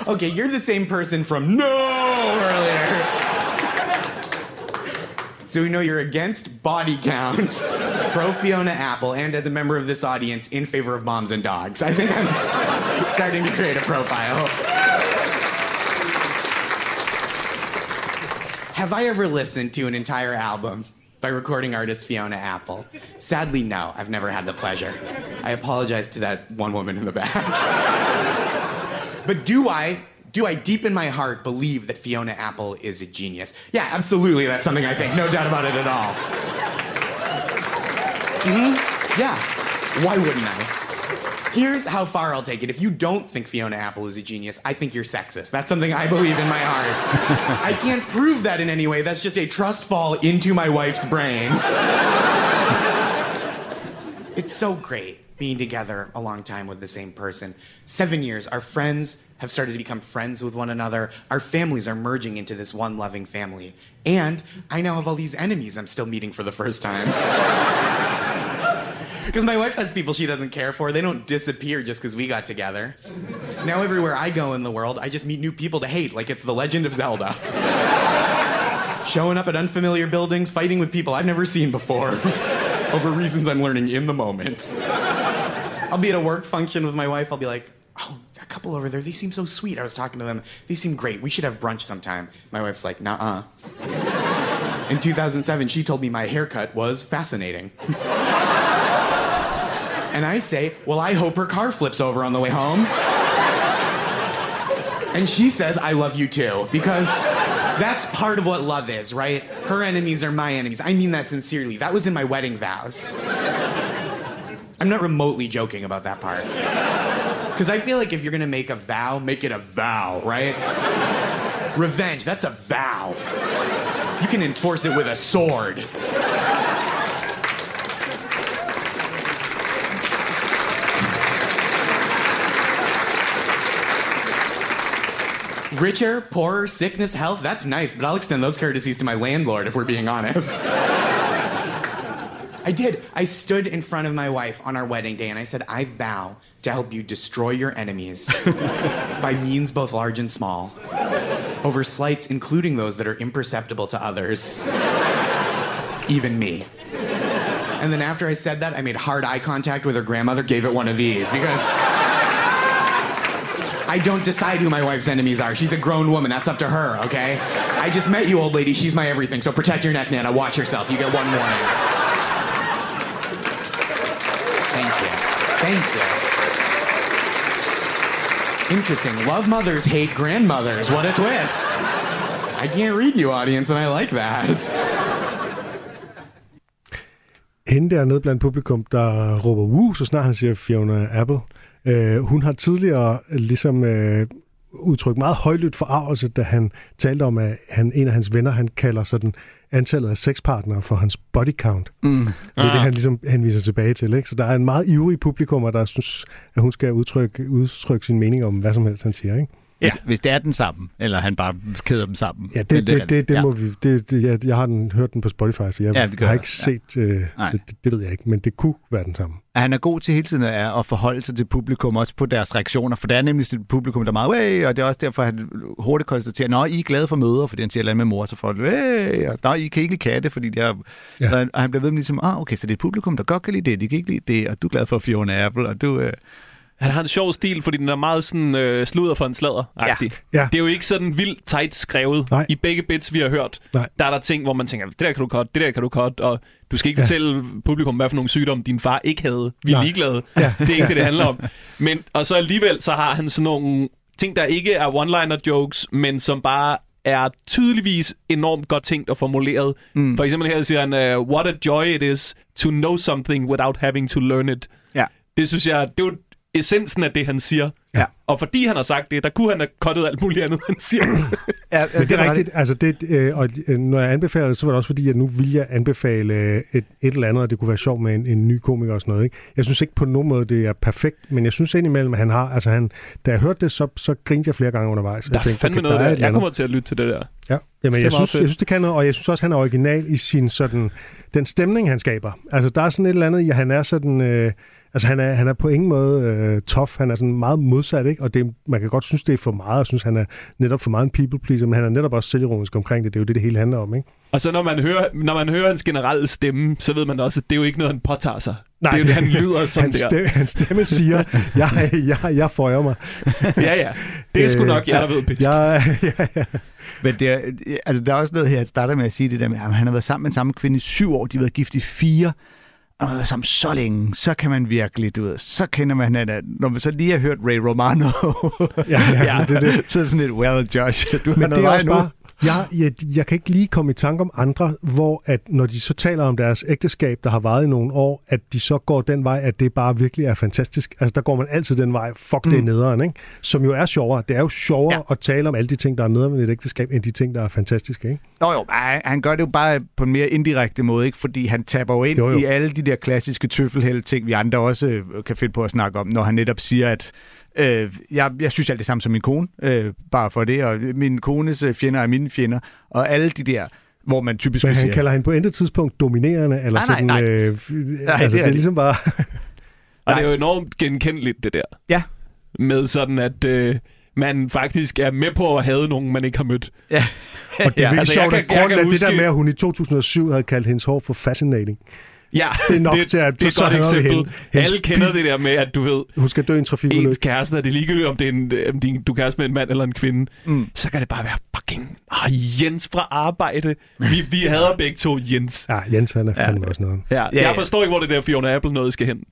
okay, you're the same person from No earlier. So we know you're against body count, pro Fiona Apple, and as a member of this audience, in favor of moms and dogs. I think I'm starting to create a profile. Have I ever listened to an entire album by recording artist Fiona Apple? Sadly, no. I've never had the pleasure. I apologize to that one woman in the back. [laughs] but do I, do I deep in my heart believe that Fiona Apple is a genius? Yeah, absolutely. That's something I think. No doubt about it at all. Mm-hmm. Yeah. Why wouldn't I? Here's how far I'll take it. If you don't think Fiona Apple is a genius, I think you're sexist. That's something I believe in my heart. [laughs] I can't prove that in any way. That's just a trust fall into my wife's brain. it's so great being together a long time with the same person. Seven years. Our friends have started to become friends with one another. Our families are merging into this one loving family. And I now have all these enemies I'm still meeting for the first time. [laughs] Because my wife has people she doesn't care for. They don't disappear just because we got together. Now, everywhere I go in the world, I just meet new people to hate, like it's the Legend of Zelda. Showing up at unfamiliar buildings, fighting with people I've never seen before, [laughs] over reasons I'm learning in the moment. I'll be at a work function with my wife. I'll be like, oh, that couple over there, they seem so sweet. I was talking to them. They seem great. We should have brunch sometime. My wife's like, nah uh. In 2007, she told me my haircut was fascinating. [laughs] And I say, Well, I hope her car flips over on the way home. And she says, I love you too. Because that's part of what love is, right? Her enemies are my enemies. I mean that sincerely. That was in my wedding vows. I'm not remotely joking about that part. Because I feel like if you're gonna make a vow, make it a vow, right? Revenge, that's a vow. You can enforce it with a sword. Richer, poorer, sickness, health, that's nice, but I'll extend those courtesies to my landlord if we're being honest. [laughs] I did. I stood in front of my wife on our wedding day and I said, I vow to help you destroy your enemies [laughs] by means both large and small, over slights, including those that are imperceptible to others, [laughs] even me. And then after I said that, I made hard eye contact with her grandmother, gave it one of these because. I don't decide who my wife's enemies are. She's a grown woman. That's up to her, okay? I just met you, old lady. She's my everything. So protect your neck, Nana. Watch yourself. You get one warning. Thank you. Thank you. Interesting. Love mothers hate grandmothers. What a twist. I can't read you, audience, and I like that. Hende dernede blandt publikum, der råber woo, så snart han siger Fiona Apple. Øh, hun har tidligere ligesom øh, udtrykt meget højlydt forarvelse, da han talte om, at han, en af hans venner, han kalder sådan antallet af sexpartnere for hans body count. Mm. Det er ah. det, han ligesom henviser tilbage til. Ikke? Så der er en meget ivrig publikum, der synes, at hun skal udtrykke, udtrykke sin mening om, hvad som helst han siger. Ikke? Ja. Hvis, hvis det er den sammen, eller han bare kæder dem sammen. Ja, det, det, det, det, det ja. må vi... Det, det, jeg, jeg har den, hørt den på Spotify, så jeg, ja, det har ikke ja. set... Øh, så det, det ved jeg ikke, men det kunne være den samme. Han er god til hele tiden at, at forholde sig til publikum, også på deres reaktioner, for det er nemlig et publikum, der er meget, Way! og det er også derfor, at han hurtigt konstaterer, Nå, I er glade for møder, fordi han siger noget med mor, så får det, og der, I kan ikke lide katte, fordi det er... Ja. Og han bliver ved med ligesom, ah, okay, så det er et publikum, der godt kan lide det, de kan ikke lide det, og du er glad for Fiona Apple, og du... Øh, han har en sjov stil, fordi den er meget sådan øh, sludder for en sladder ja. ja. Det er jo ikke sådan vildt tight skrevet. Nej. I begge bits, vi har hørt, Nej. der er der ting, hvor man tænker, det der kan du cut, det der kan du cut, og du skal ikke ja. fortælle publikum, hvad for nogle sygdomme din far ikke havde. Vi er Nej. ligeglade. Ja. Det er ikke det, det [laughs] handler om. Men, og så alligevel, så har han sådan nogle ting, der ikke er one-liner jokes, men som bare er tydeligvis enormt godt tænkt og formuleret. Mm. For eksempel her siger han, uh, what a joy it is to know something without having to learn it. Ja. Det synes jeg, det er jo essensen af det, han siger. Ja. Og fordi han har sagt det, der kunne han have kottet alt muligt andet, han siger. ja, [laughs] Men det er rigtigt. Altså det, øh, og øh, når jeg anbefaler det, så var det også fordi, at nu vil jeg anbefale øh, et, et eller andet, og det kunne være sjovt med en, en ny komiker og sådan noget. Ikke? Jeg synes ikke på nogen måde, det er perfekt, men jeg synes indimellem, at han har, altså han, da jeg hørte det, så, så grinte jeg flere gange undervejs. Der er tænkte, fandme okay, noget der. der. Jeg kommer til at lytte til det der. Ja, Jamen, jeg, synes, jeg synes, det kan noget, og jeg synes også, han er original i sin sådan, den stemning, han skaber. Altså, der er sådan et eller andet, ja, han er sådan... Øh, Altså han er, han er på ingen måde øh, tough, han er sådan meget modsat, ikke? og det, man kan godt synes, det er for meget, og synes, han er netop for meget en people pleaser, men han er netop også selvironisk omkring det, det er jo det, det hele handler om. Ikke? Og så når man, hører, når man hører hans generelle stemme, så ved man også, at det er jo ikke noget, han påtager sig. Nej, det er jo det, han lyder [laughs] som hans stemme, der. Hans stemme siger, [laughs] jeg, jeg, jeg føjer mig. [laughs] ja, ja. Det er sgu nok jeg, der ved bedst. Ja, ja, ja. Men det er, altså, der er også noget her, at starter med at sige det der med, at han har været sammen med en samme kvinde i syv år, de har været gift i fire og man sammen så længe, så kan man virkelig, du ved, så kender man at når man så lige har hørt Ray Romano, ja, ja, [laughs] ja, det, det. så er sådan et, well, Josh, du Men det er også nu. Bare, Jeg, jeg, jeg kan ikke lige komme i tanke om andre, hvor at når de så taler om deres ægteskab, der har varet i nogle år, at de så går den vej, at det bare virkelig er fantastisk. Altså der går man altid den vej, fuck det er Mm. nederen, ikke? Som jo er sjovere. Det er jo sjovere Ja. at tale om alle de ting, der er nederen ved et ægteskab, end de ting, der er fantastiske, ikke? Nå jo, han, gør det jo bare på en mere indirekte måde, ikke? fordi han taber jo ind Jo, jo, i alle de der klassiske tøffelhæld ting, vi andre også øh, kan finde på at snakke om, når han netop siger, at øh, jeg, jeg synes alt det samme som min kone, øh, bare for det, og min kones øh, fjender er mine fjender, og alle de der, hvor man typisk Men han sige, kalder hende på intet tidspunkt dominerende, eller Nej, nej, sådan... nej. Øh, [laughs] Nej, altså, det er det er ligesom bare... [laughs] Og Nej. det er jo enormt genkendeligt, det der. Ja. Med sådan, at øh, man faktisk er med på at have nogen, man ikke har mødt. ja, Og det er ja, [laughs] virkelig altså, jeg sjovt, kan- at jeg grunden kan af det der med, at hun i 2007 havde kaldt hendes hår for fascinating. Ja, Det er nok til, at det er så et godt eksempel. hende. Hendes Alle kender det der med, at du ved, Hun skal dø i en trafikulykke. ens kæreste, er det ligegyldigt, om, det er en, om din, du er kæreste med en mand eller en kvinde, Mm. så kan det bare være fucking oh, Jens fra arbejde. Vi, vi hader begge to Jens. Ja, Jens han er Ja. fandme også noget. Ja, Ja, jeg forstår ikke, hvor det der Fiona Apple noget skal hen.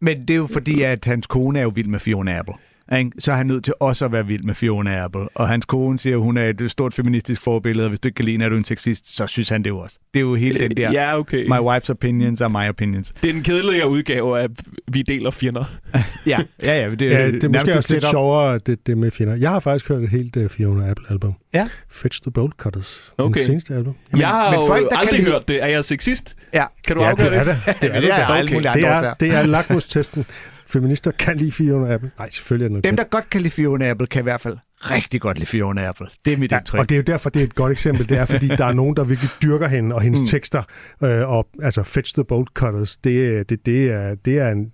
Men det er jo fordi, at hans kone er jo vild med Fiona Apple. Ikke? Så er han nødt til også at være vild med Fiona Apple. Og hans kone siger, at hun er et stort feministisk forbillede, og hvis du ikke kan lide, er du en sexist, så synes han det jo også. Det er jo hele den der, Ja, okay. my wife's opinions are my opinions. Det er en kedeligere udgave af, vi deler fjender. [laughs] Ja, ja, ja. Det, Ja, det er måske et også lidt sjovere, det, det med fjender. Jeg har faktisk hørt et helt uh, Fiona Apple-album. Ja. Fetch the Bolt Cutters. Okay. Den seneste album. Jamen, jeg har men folk, der kan aldrig lide- hørt det. Er jeg sexist? Ja, Kan du ja, afgøre det er det? det. [laughs] Det er det det. er da. alle mulige Det andre er, det er lakmustesten. Feminister kan lide Fiona Apple. Nej, selvfølgelig er det noget Dem, der godt kan lide Fiona Apple, kan i hvert fald rigtig godt lide Fiona Apple. Det er mit Ja, indtryk. og det er jo derfor, det er et godt eksempel. Det er, fordi der er nogen, der virkelig dyrker hende og hendes Mm. mm. tekster. Øh, og altså, Fetch the Bolt Cutters, det, det, det, er, det er en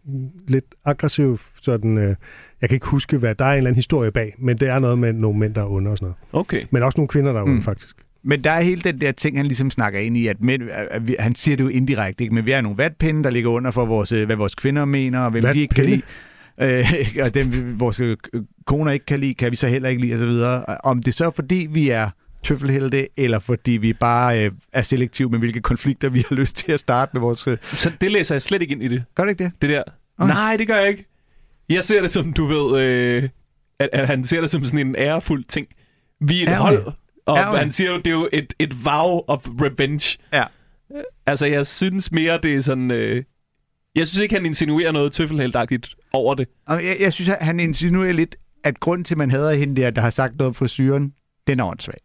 lidt aggressiv sådan... Øh, jeg kan ikke huske, hvad der er en eller anden historie bag, men det er noget med nogle mænd, der er under og sådan noget. Okay. Men også nogle kvinder, der er Mm. under, faktisk. Men der er hele den der ting, han ligesom snakker ind i, at, mænd, at vi, han siger det jo indirekte, ikke? men vi er nogle vatpinde, der ligger under for, vores, øh, hvad vores kvinder mener, og hvem de ikke kan lide. Vatpinde? Øh, [laughs] og dem vi- vores øh, koner ikke kan lide, kan vi så heller ikke lide, og så videre. Om det så er, fordi vi er tøffelhelte, eller fordi vi bare øh, er selektive med, hvilke konflikter vi har lyst til at starte med vores... Øh. Så det læser jeg slet ikke ind i det. Gør det ikke det? Det der. Okay. Nej, det gør jeg ikke. Jeg ser det som, du ved, øh, at, at han ser det som sådan en ærefuld ting. Vi er et okay. hold, og Ja, okay. han siger jo, det er jo et, et vow of revenge. Ja. Altså, jeg synes mere, det er sådan... Øh, jeg synes ikke, han insinuerer noget tøffelheldagtigt over det. Jeg, jeg synes, han insinuerer lidt, at grund til, at man hader hende der, der har sagt noget om frisyren, den er åndssvag.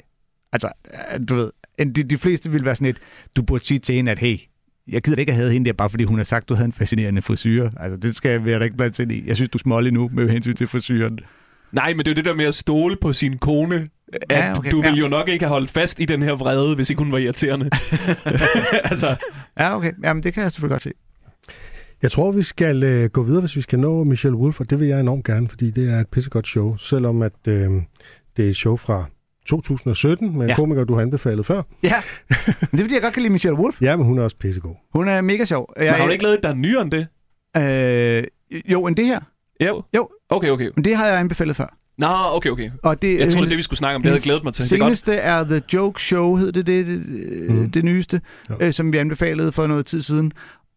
Altså, øh, du ved, de, de fleste vil være sådan lidt, du burde sige til hende, at hey, jeg gider ikke at have hende der, bare fordi hun har sagt, du havde en fascinerende frisyr. Altså, det skal jeg da ikke blande ind i. Jeg synes, du er smålig nu med hensyn til frisyren. Nej, men det er jo det der med at stole på sin kone. At Ja, okay. du ville Ja. jo nok ikke have holdt fast i den her vrede, hvis ikke hun var irriterende. [laughs] [laughs] altså, Ja, okay. Jamen, det kan jeg selvfølgelig godt se. Jeg tror, vi skal øh, gå videre, hvis vi skal nå Michelle Wolf, og det vil jeg enormt gerne, fordi det er et pissegodt show, selvom at øh, det er et show fra 2017 med en Ja. komiker, du har anbefalet før. Ja, men det er fordi, jeg godt kan lide Michelle Wolf. Ja, men hun er også pissegod. Hun er mega sjov. men har hun ikke lavet et, der er nyere end det? Øh, jo, end det her. Jo. Jo. Okay, okay. Men det har jeg anbefalet før. Nå, okay, okay. Og det, Jeg troede, det er det, vi skulle snakke om. Det havde jeg glædet mig til. Det er godt. seneste er The Joke Show, hed det det, det, Mm. mm. det nyeste, Jo. øh, som vi anbefalede for noget tid siden.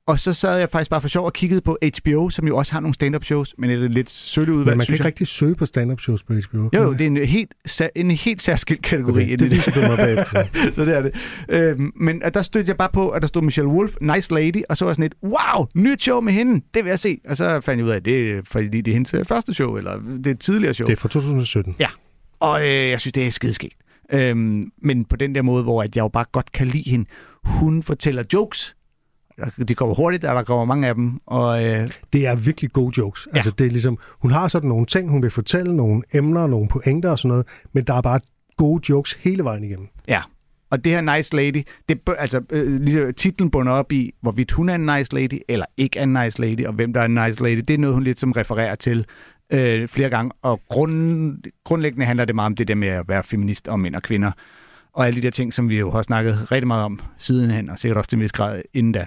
Og så sad jeg faktisk bare for sjov og kiggede på HBO, som jo også har nogle stand-up shows, men det er lidt sølle udvalg, Men man kan ikke jeg. rigtig søge på stand-up shows på HBO. Jo, jo, det er en helt, en helt særskilt kategori. okay, det viser du mig bagefter. [laughs] så det er det. Øhm, men der stødte jeg bare på, at der stod Michelle Wolf, Nice Lady, og så var jeg sådan et, wow, nyt show med hende, det vil jeg se. Og så fandt jeg ud af, at det er, fordi det er hendes øh, første show, eller det er et tidligere show. Det er fra 2017. Og øh, jeg synes, det er skideskægt. Øhm, men på den der måde, hvor at jeg jo bare godt kan lide hende. Hun fortæller jokes. De kommer hurtigt, og der kommer mange af dem. Og øh, Det er virkelig gode jokes. Ja. Altså, det er ligesom, hun har sådan nogle ting, hun vil fortælle, nogle emner, nogle pointer og sådan noget, men der er bare gode jokes hele vejen igennem. ja, og det her Nice Lady, det, altså, øh, ligesom titlen bunder op i, hvorvidt hun er en nice lady, eller ikke er en nice lady, og hvem der er en nice lady. Det er noget, hun lidt som refererer til øh, flere gange. Og grund, grundlæggende handler det meget om det der med at være feminist og mænd og kvinder. Og alle de der ting, som vi jo har snakket rigtig meget om sidenhen, og sikkert også til en vis grad inden da.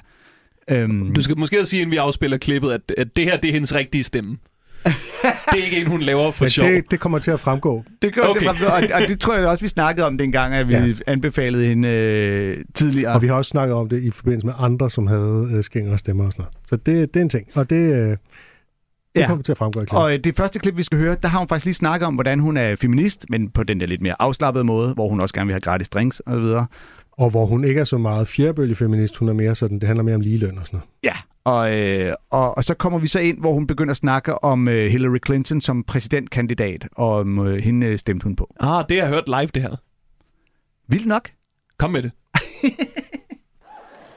Øhm, Du skal måske også sige, inden vi afspiller klippet, at, at det her, det er hendes rigtige stemme. [laughs] det er ikke en, hun laver for Men sjov. det, det kommer til at fremgå. Det gør Okay. okay. og, og det tror jeg også, vi snakkede om dengang, at vi Ja. ja. anbefalede hende øh, tidligere. Og vi har også snakket om det i forbindelse med andre, som havde øh, skængere stemmer og sådan noget. Så det, det er en ting. Og det, øh, Det Ja. kommer til at fremgå i klippet. Og øh, det første klip, vi skal høre, der har hun faktisk lige snakket om, hvordan hun er feminist, men på den der lidt mere afslappede måde, hvor hun også gerne vil have gratis drinks og så videre. Og hvor hun ikke er så meget fjerbølgefeminist, hun er mere sådan, det handler mere om ligeløn og sådan noget. Ja, og, øh, og, og så kommer vi så ind, hvor hun begynder at snakke om øh, Hillary Clinton som præsidentkandidat, og om øh, hende øh, stemte hun på. Ah, det har jeg hørt live, det her. Vildt nok. Kom med det.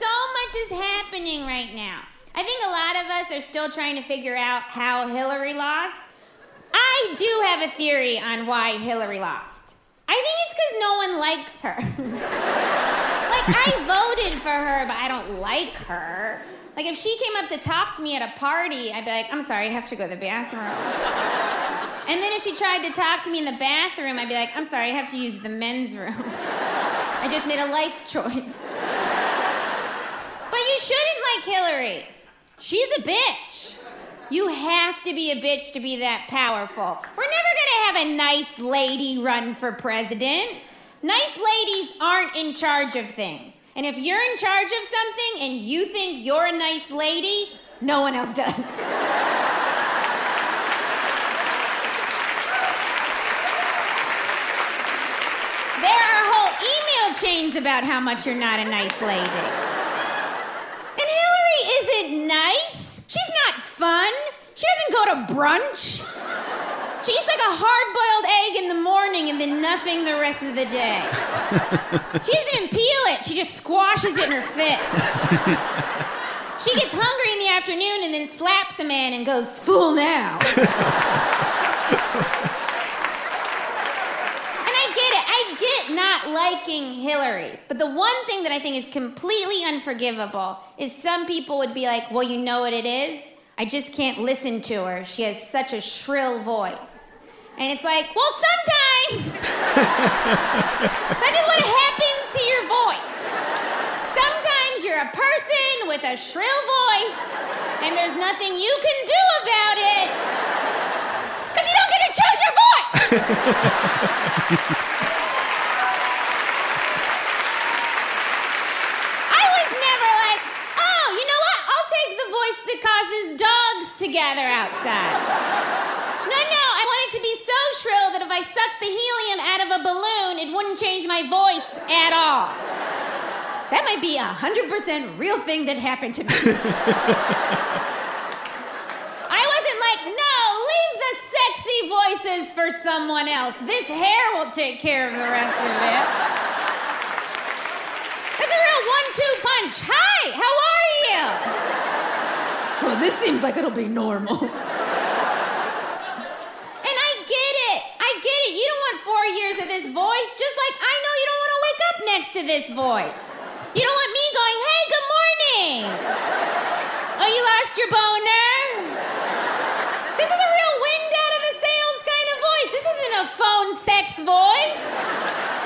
So much is happening right now. I think a lot of us are still trying to figure out how Hillary lost. I do have a theory on why Hillary lost. I think it's because no one likes her. [laughs] like, I [laughs] voted for her, but I don't like her. Like, if she came up to talk to me at a party, I'd be like, I'm sorry, I have to go to the bathroom. [laughs] and then if she tried to talk to me in the bathroom, I'd be like, I'm sorry, I have to use the men's room. I just made a life choice. But you shouldn't like Hillary. She's a bitch. You have to be a bitch to be that powerful. We're never gonna have a nice lady run for president. Nice ladies aren't in charge of things. And if you're in charge of something and you think you're a nice lady, no one else does. There are whole email chains about how much you're not a nice lady. And Hillary isn't nice. She's not fun. She doesn't go to brunch. She eats like a hard boiled egg in the morning and then nothing the rest of the day. [laughs] she doesn't even peel it, she just squashes it in her fist. she gets hungry in the afternoon and then slaps a man and goes, Fool now. [laughs] And I get not liking Hillary. But the one thing that I think is completely unforgivable is some people would be like, well, you know what it is? I just can't listen to her. She has such a shrill voice. And it's like, well, sometimes that's just what happens to your voice. Sometimes you're a person with a shrill voice, and there's nothing you can do about it. Because you don't get to choose your voice. [laughs] I was never like, oh, you know what? I'll take the voice that causes dogs to gather outside. No, no, I want it to be so shrill that if I sucked the helium out of a balloon, it wouldn't change my voice at all. That might be a 100% real thing that happened to me. [laughs] I wasn't like, no, leave the sexy voices for someone else. This hair will take care of the rest of it. That's a real one-two punch. Hi, how are you? Well, this seems like it'll be normal. [laughs] and I get it. I get it. You don't want four years of this voice, just like I know you don't want to wake up next to this voice. You don't want me going, hey, good morning. Oh, you lost your boner? This is a real wind out of the sails kind of voice. This isn't a phone sex voice.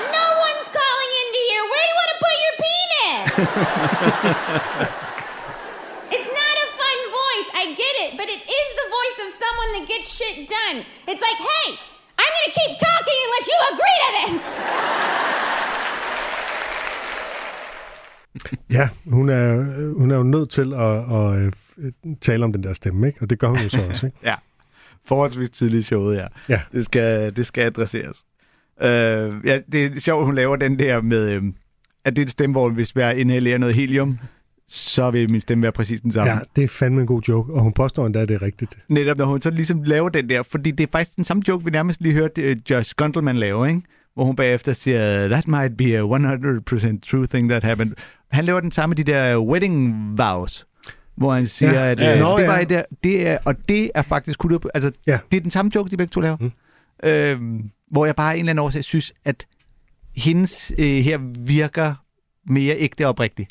No one's calling into here. Where do you want to put your penis? [laughs] it, but it is the voice of someone that gets shit done. It's like, hey, I'm gonna keep talking unless you agree to this. [laughs] Ja, hun er, hun er jo nødt til at, at, at tale om den der stemme, ikke? Og det gør hun jo så også, ikke? [laughs] Ja. Forholdsvis tidligt showet, ja. Ja. Det skal, det skal adresseres. Øh, ja, det er sjovt, at hun laver den der med, øh, at det er et stemme, hvor hvis jeg inhalerer noget helium, så vil min stemme være præcis den samme. Ja, det er fandme en god joke, og hun påstår endda, at det er rigtigt. Netop når hun så ligesom laver den der, fordi det er faktisk den samme joke, vi nærmest lige hørte uh, Josh Gundelman lave, ikke? hvor hun bagefter siger, that might be a 100% true thing that happened. Han laver den samme, de der wedding vows, hvor han siger, Ja. ja. at Ja, øh, nå, det ja. var der, det er, og det er faktisk kun altså Ja. det er den samme joke, de begge to laver. Mm. Øhm, hvor jeg bare af en eller anden årsag synes, at hendes øh, her virker mere ægte og oprigtig.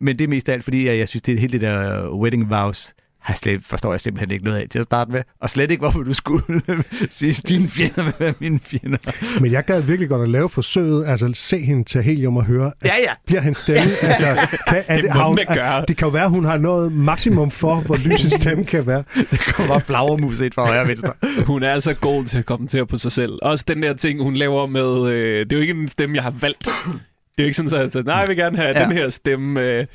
Men det er mest af alt, fordi jeg, jeg synes, det er hele det der wedding vows, har slet, forstår jeg simpelthen ikke noget af til at starte med. Og slet ikke, hvorfor du skulle [laughs] sige, at dine fjender vil være mine fjender. Men jeg gad virkelig godt at lave forsøget, altså se hende til helium og høre, at Ja, ja. bliver hendes stemme, altså, kan, er Det må hun, gøre. Det kan jo være, at hun har noget maksimum for, hvor lys en stemme kan være. [laughs] Det kommer bare flagermus ind fra højre venstre. Hun er så god til at kommentere på sig selv. Også den der ting, hun laver med... Øh, det er jo ikke en stemme, jeg har valgt. Det er jo ikke sådan, at jeg siger, nej, jeg vil gerne have Ja. ja. den her stemme. Øh,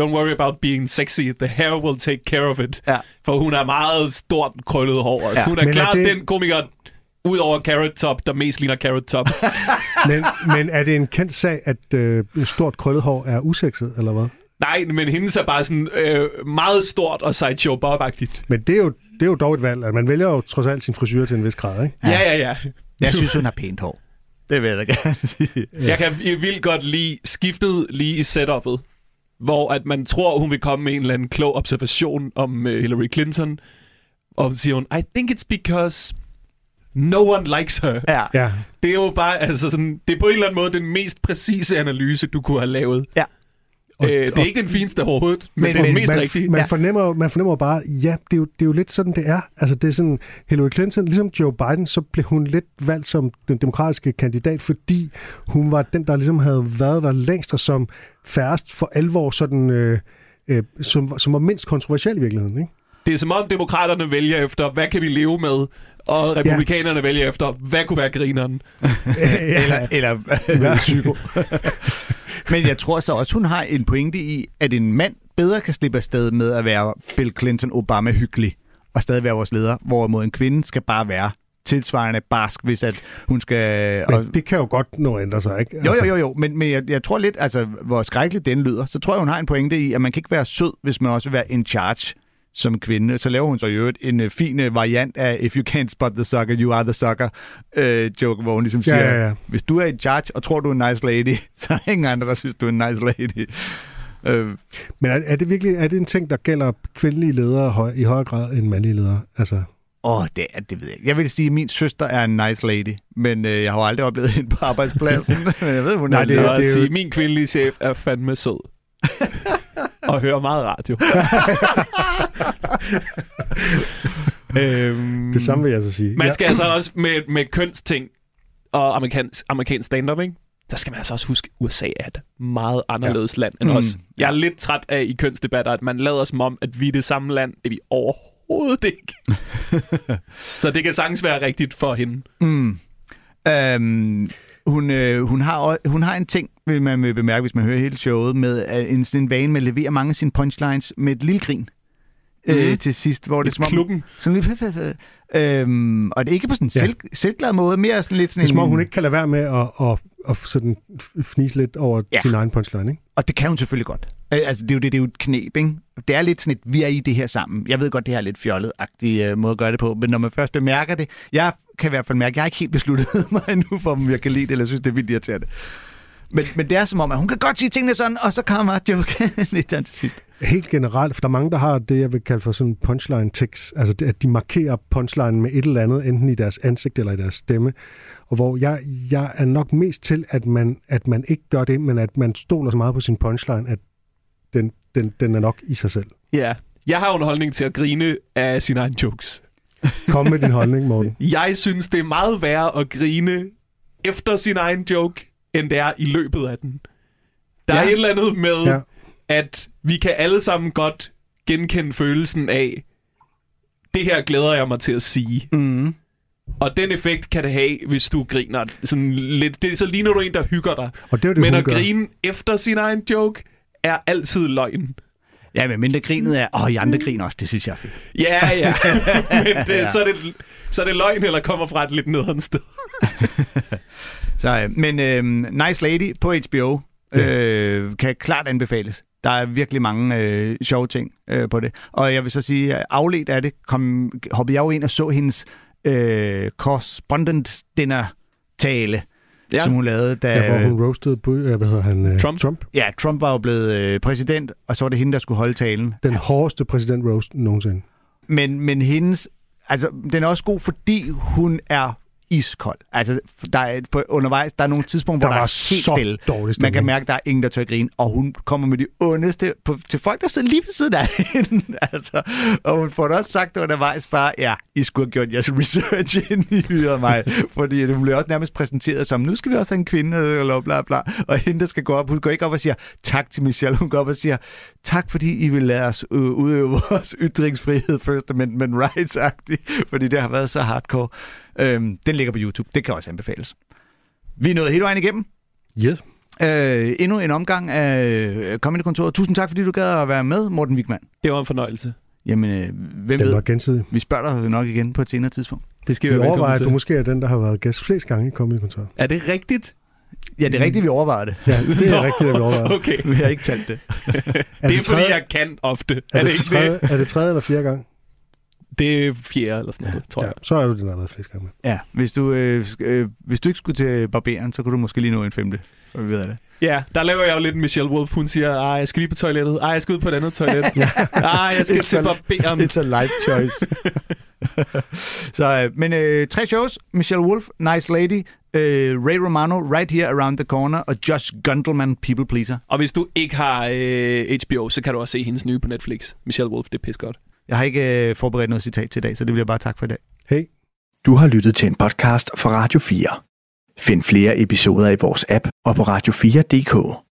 don't worry about being sexy, the hair will take care of it. Ja. For hun har meget stort krøllet hår. Ja, hun er men er klart det- den komiker, ud over Carrot Top, der mest ligner Carrot Top. [laughs] Men, men er det en kendt sag, at øh, stort krøllet hår er usekset, eller hvad? Nej, men hendes er bare sådan øh, meget stort og sideshow bob-agtigt. Men det er, jo, det er jo dog et valg. at Man vælger jo trods alt sin frisyr til en vis grad, ikke? Ja, ja, ja. Jeg synes, hun har pænt hår. Det vil jeg da gerne [laughs] sige. Jeg kan vildt godt lide skiftet lige i setupet, hvor at man tror, hun vil komme med en eller anden klog observation om uh, Hillary Clinton, og så siger hun, I think it's because no one likes her. Ja. Ja. Det er jo bare, altså sådan, det er på en eller anden måde den mest præcise analyse, du kunne have lavet. Ja. Og- øh, det er og- ikke den fineste overhovedet, men, Men- det er den mest man, rigtige. man, Ja. fornemmer, man fornemmer bare, ja, det er, jo, det er jo lidt sådan, det er. Altså, det er sådan, Hillary Clinton, ligesom Joe Biden, så blev hun lidt valgt som den demokratiske kandidat, fordi hun var den, der ligesom havde været der længst, og som færrest for alvor sådan... Øh, øh, som, som var mindst kontroversiel i virkeligheden, ikke? Det er som om demokraterne vælger efter, hvad kan vi leve med, og republikanerne ja. vælger efter, hvad kunne være grineren. [laughs] eller, eller [laughs] eller psyko. [laughs] Men jeg tror så også, hun har en pointe i, at en mand bedre kan slippe afsted med at være Bill Clinton Obama hyggelig og stadig være vores leder, hvorimod en kvinde skal bare være tilsvarende barsk, hvis at hun skal... Men og, det kan jo godt nå at ændre sig, ikke? jo, jo, jo, jo, men, men jeg, jeg tror lidt, altså, hvor skrækkeligt den lyder, så tror jeg, hun har en pointe i, at man kan ikke være sød, hvis man også vil være in charge som kvinde. Så laver hun så i øvrigt en uh, fin uh, variant af If you can't spot the sucker, you are the sucker uh, joke, hvor hun ligesom Ja, siger, ja, ja. hvis du er in charge og tror, du er en nice lady, [laughs] så er der ingen andre, der synes, du er en nice lady. Uh, Men er, er, det virkelig er det en ting, der gælder kvindelige ledere høj, i højere grad end mandlige ledere? Altså, Åh, det, er- det ved jeg ikke. Jeg vil sige, at min søster er en nice lady, men øh, jeg har jo aldrig oplevet [laughs] hende på arbejdspladsen. [laughs] men jeg ved, hun Nej, er det- Det, er det er jo- sige, min kvindelige chef er fandme sød. Og hører meget radio. [laughs] øhm, det samme vil jeg så sige. Man skal altså også med, med kønsting og amerikansk, amerikansk stand-up, ikke? der skal man altså også huske, at USA er et meget anderledes ja. land end Mm, os. Jeg er lidt træt af i kønsdebatter, at man lader som om, at vi er det samme land. Det er vi overhovedet ikke. [laughs] Så det kan sagtens være rigtigt for hende. Mm. Øhm, hun, øh, hun, har, også- hun har en ting, vil man vil bemærke, hvis man hører hele showet, med øh, en, sådan en vane med at levere mange af sine punchlines med et lille grin. Mm. Øh, til sidst, hvor det er som om... klubben. Sådan lidt, fed, fed. Øhm, og det er ikke på sådan en Ja. selv, selvglad måde, mere sådan lidt sådan Det er som en... hun ikke kan lade være med at, at, at sådan fnise lidt over ja. Sin egen punchline, ikke? Og det kan hun selvfølgelig godt. Øh, Altså, det er jo, det, det er jo et knep, ikke? Det er lidt sådan et, vi er i det her sammen. Jeg ved godt, det her er lidt fjollet-agtig uh, måde at gøre det på, men når man først bemærker det, jeg kan i hvert fald mærke, jeg har ikke helt besluttet [laughs] mig endnu for, om jeg kan lide det, eller synes, det er vildt irriterende. Men, men det er som om, at hun kan godt sige tingene sådan, og så kommer joke [laughs] lidt til sidst. Helt generelt, for der er mange, der har det, jeg vil kalde for sådan punchline tekst, altså det, at de markerer punchline med et eller andet, enten i deres ansigt eller i deres stemme, og hvor jeg, jeg er nok mest til, at man, at man ikke gør det, men at man stoler så meget på sin punchline, at den, den, den er nok i sig selv. Ja. Jeg har jo en holdning til at grine af sine egne jokes. Kom med din holdning, Morten. Jeg synes, det er meget værre at grine efter sin egen joke, end det er i løbet af den. Der ja. er et eller andet med, Ja. at vi kan alle sammen godt genkende følelsen af, det her glæder jeg mig til at sige. Mm. Og den effekt kan det have, hvis du griner sådan lidt. Det, så ligner du en, der hygger dig. Og det er det, Men at gør. grine efter sin egen joke, er altid løgn. Ja, men mindre grinet er, åh, I andre griner også, det synes jeg er fedt. Ja, ja. [laughs] Men det, Ja. Så, er det, så er det løgn, eller kommer fra et lidt nederen sted. [laughs] Så, øh, men øh, Nice Lady på HBO øh, kan klart anbefales. Der er virkelig mange øh, sjove ting øh, på det. Og jeg vil så sige, at afledt af det, kom, hoppede jeg jo ind og så hendes øh, correspondent dinner tale, Ja. som hun lavede, da Ja, hvor hun roastede, øh, hvad hedder han? øh, Trump. Trump. ja, Trump var jo blevet øh, præsident, og så var det hende, der skulle holde talen. Den hårdeste præsident roast nogensinde. Men, men hendes, altså, den er også god, fordi hun er iskold. Altså, der er, på, undervejs, der er nogle tidspunkter, hvor Der der, er helt så stille. Man kan mærke, at der er ingen, der tør grine, og hun kommer med de ondeste på, til folk, der sidder lige ved siden af [laughs] hende. altså, og hun får da også sagt undervejs bare, ja, I skulle have gjort jeres research, [laughs] inden I hyrede mig. Fordi hun bliver også nærmest præsenteret som, nu skal vi også have en kvinde, eller bla bla. Og hende, der skal gå op, hun går ikke op og siger, tak til Michelle. Hun går op og siger, tak fordi I vil lade os øh, udøve [laughs] vores ytringsfrihed, First Amendment rights-agtigt. Fordi det har været så hardcore. Øhm, den ligger på YouTube. Det kan også anbefales. Vi er nået hele vejen igennem. Yes. Øh, endnu en omgang af øh, Comedy-kontoret. Tusind tak, fordi du gad at være med, Morten Wigman. Det var en fornøjelse. Jamen, øh, hvem var ved? gensidig. Vi spørger dig nok igen på et senere tidspunkt. Det skal Vi vi velkommen at du måske er den, der har været gæst flest gange i Comedy-kontoret. Er det rigtigt? Ja, det er rigtigt, vi overvejer det. Ja, det er rigtigt, at vi overvejer. Okay. Vi har ikke talt det. Er det er fordi, tredje- jeg kan ofte. Er, Er det det ikke tredje, det? er det tredje eller fjerde gang? Det er fjerde eller sådan noget, tror Ja, jeg. så er du den, været flest gange. Ja, hvis du, øh, øh, hvis du ikke skulle til barberen, så kunne du måske lige nå en femte, for vi ved det. Ja, der laver jeg jo lidt Michelle Wolf. Hun siger, ej, jeg skal lige på toilettet. Ej, jeg skal ud på et andet toilet. [laughs] Ej, jeg skal It's til a- barberen. It's a life choice. [laughs] så, øh, men øh, tre shows. Michelle Wolf, Nice Lady, øh, Ray Romano, Right Here Around the Corner, og Josh Gundelman, People Pleaser. Og hvis du ikke har øh, HBO, så kan du også se hendes nye på Netflix. Michelle Wolf, det er pis godt. Jeg har ikke øh, forberedt noget citat til i dag, så det bliver bare tak for i dag. Hey, Du har lyttet til en podcast fra Radio 4. Find flere episoder i vores app og på radio4.dk.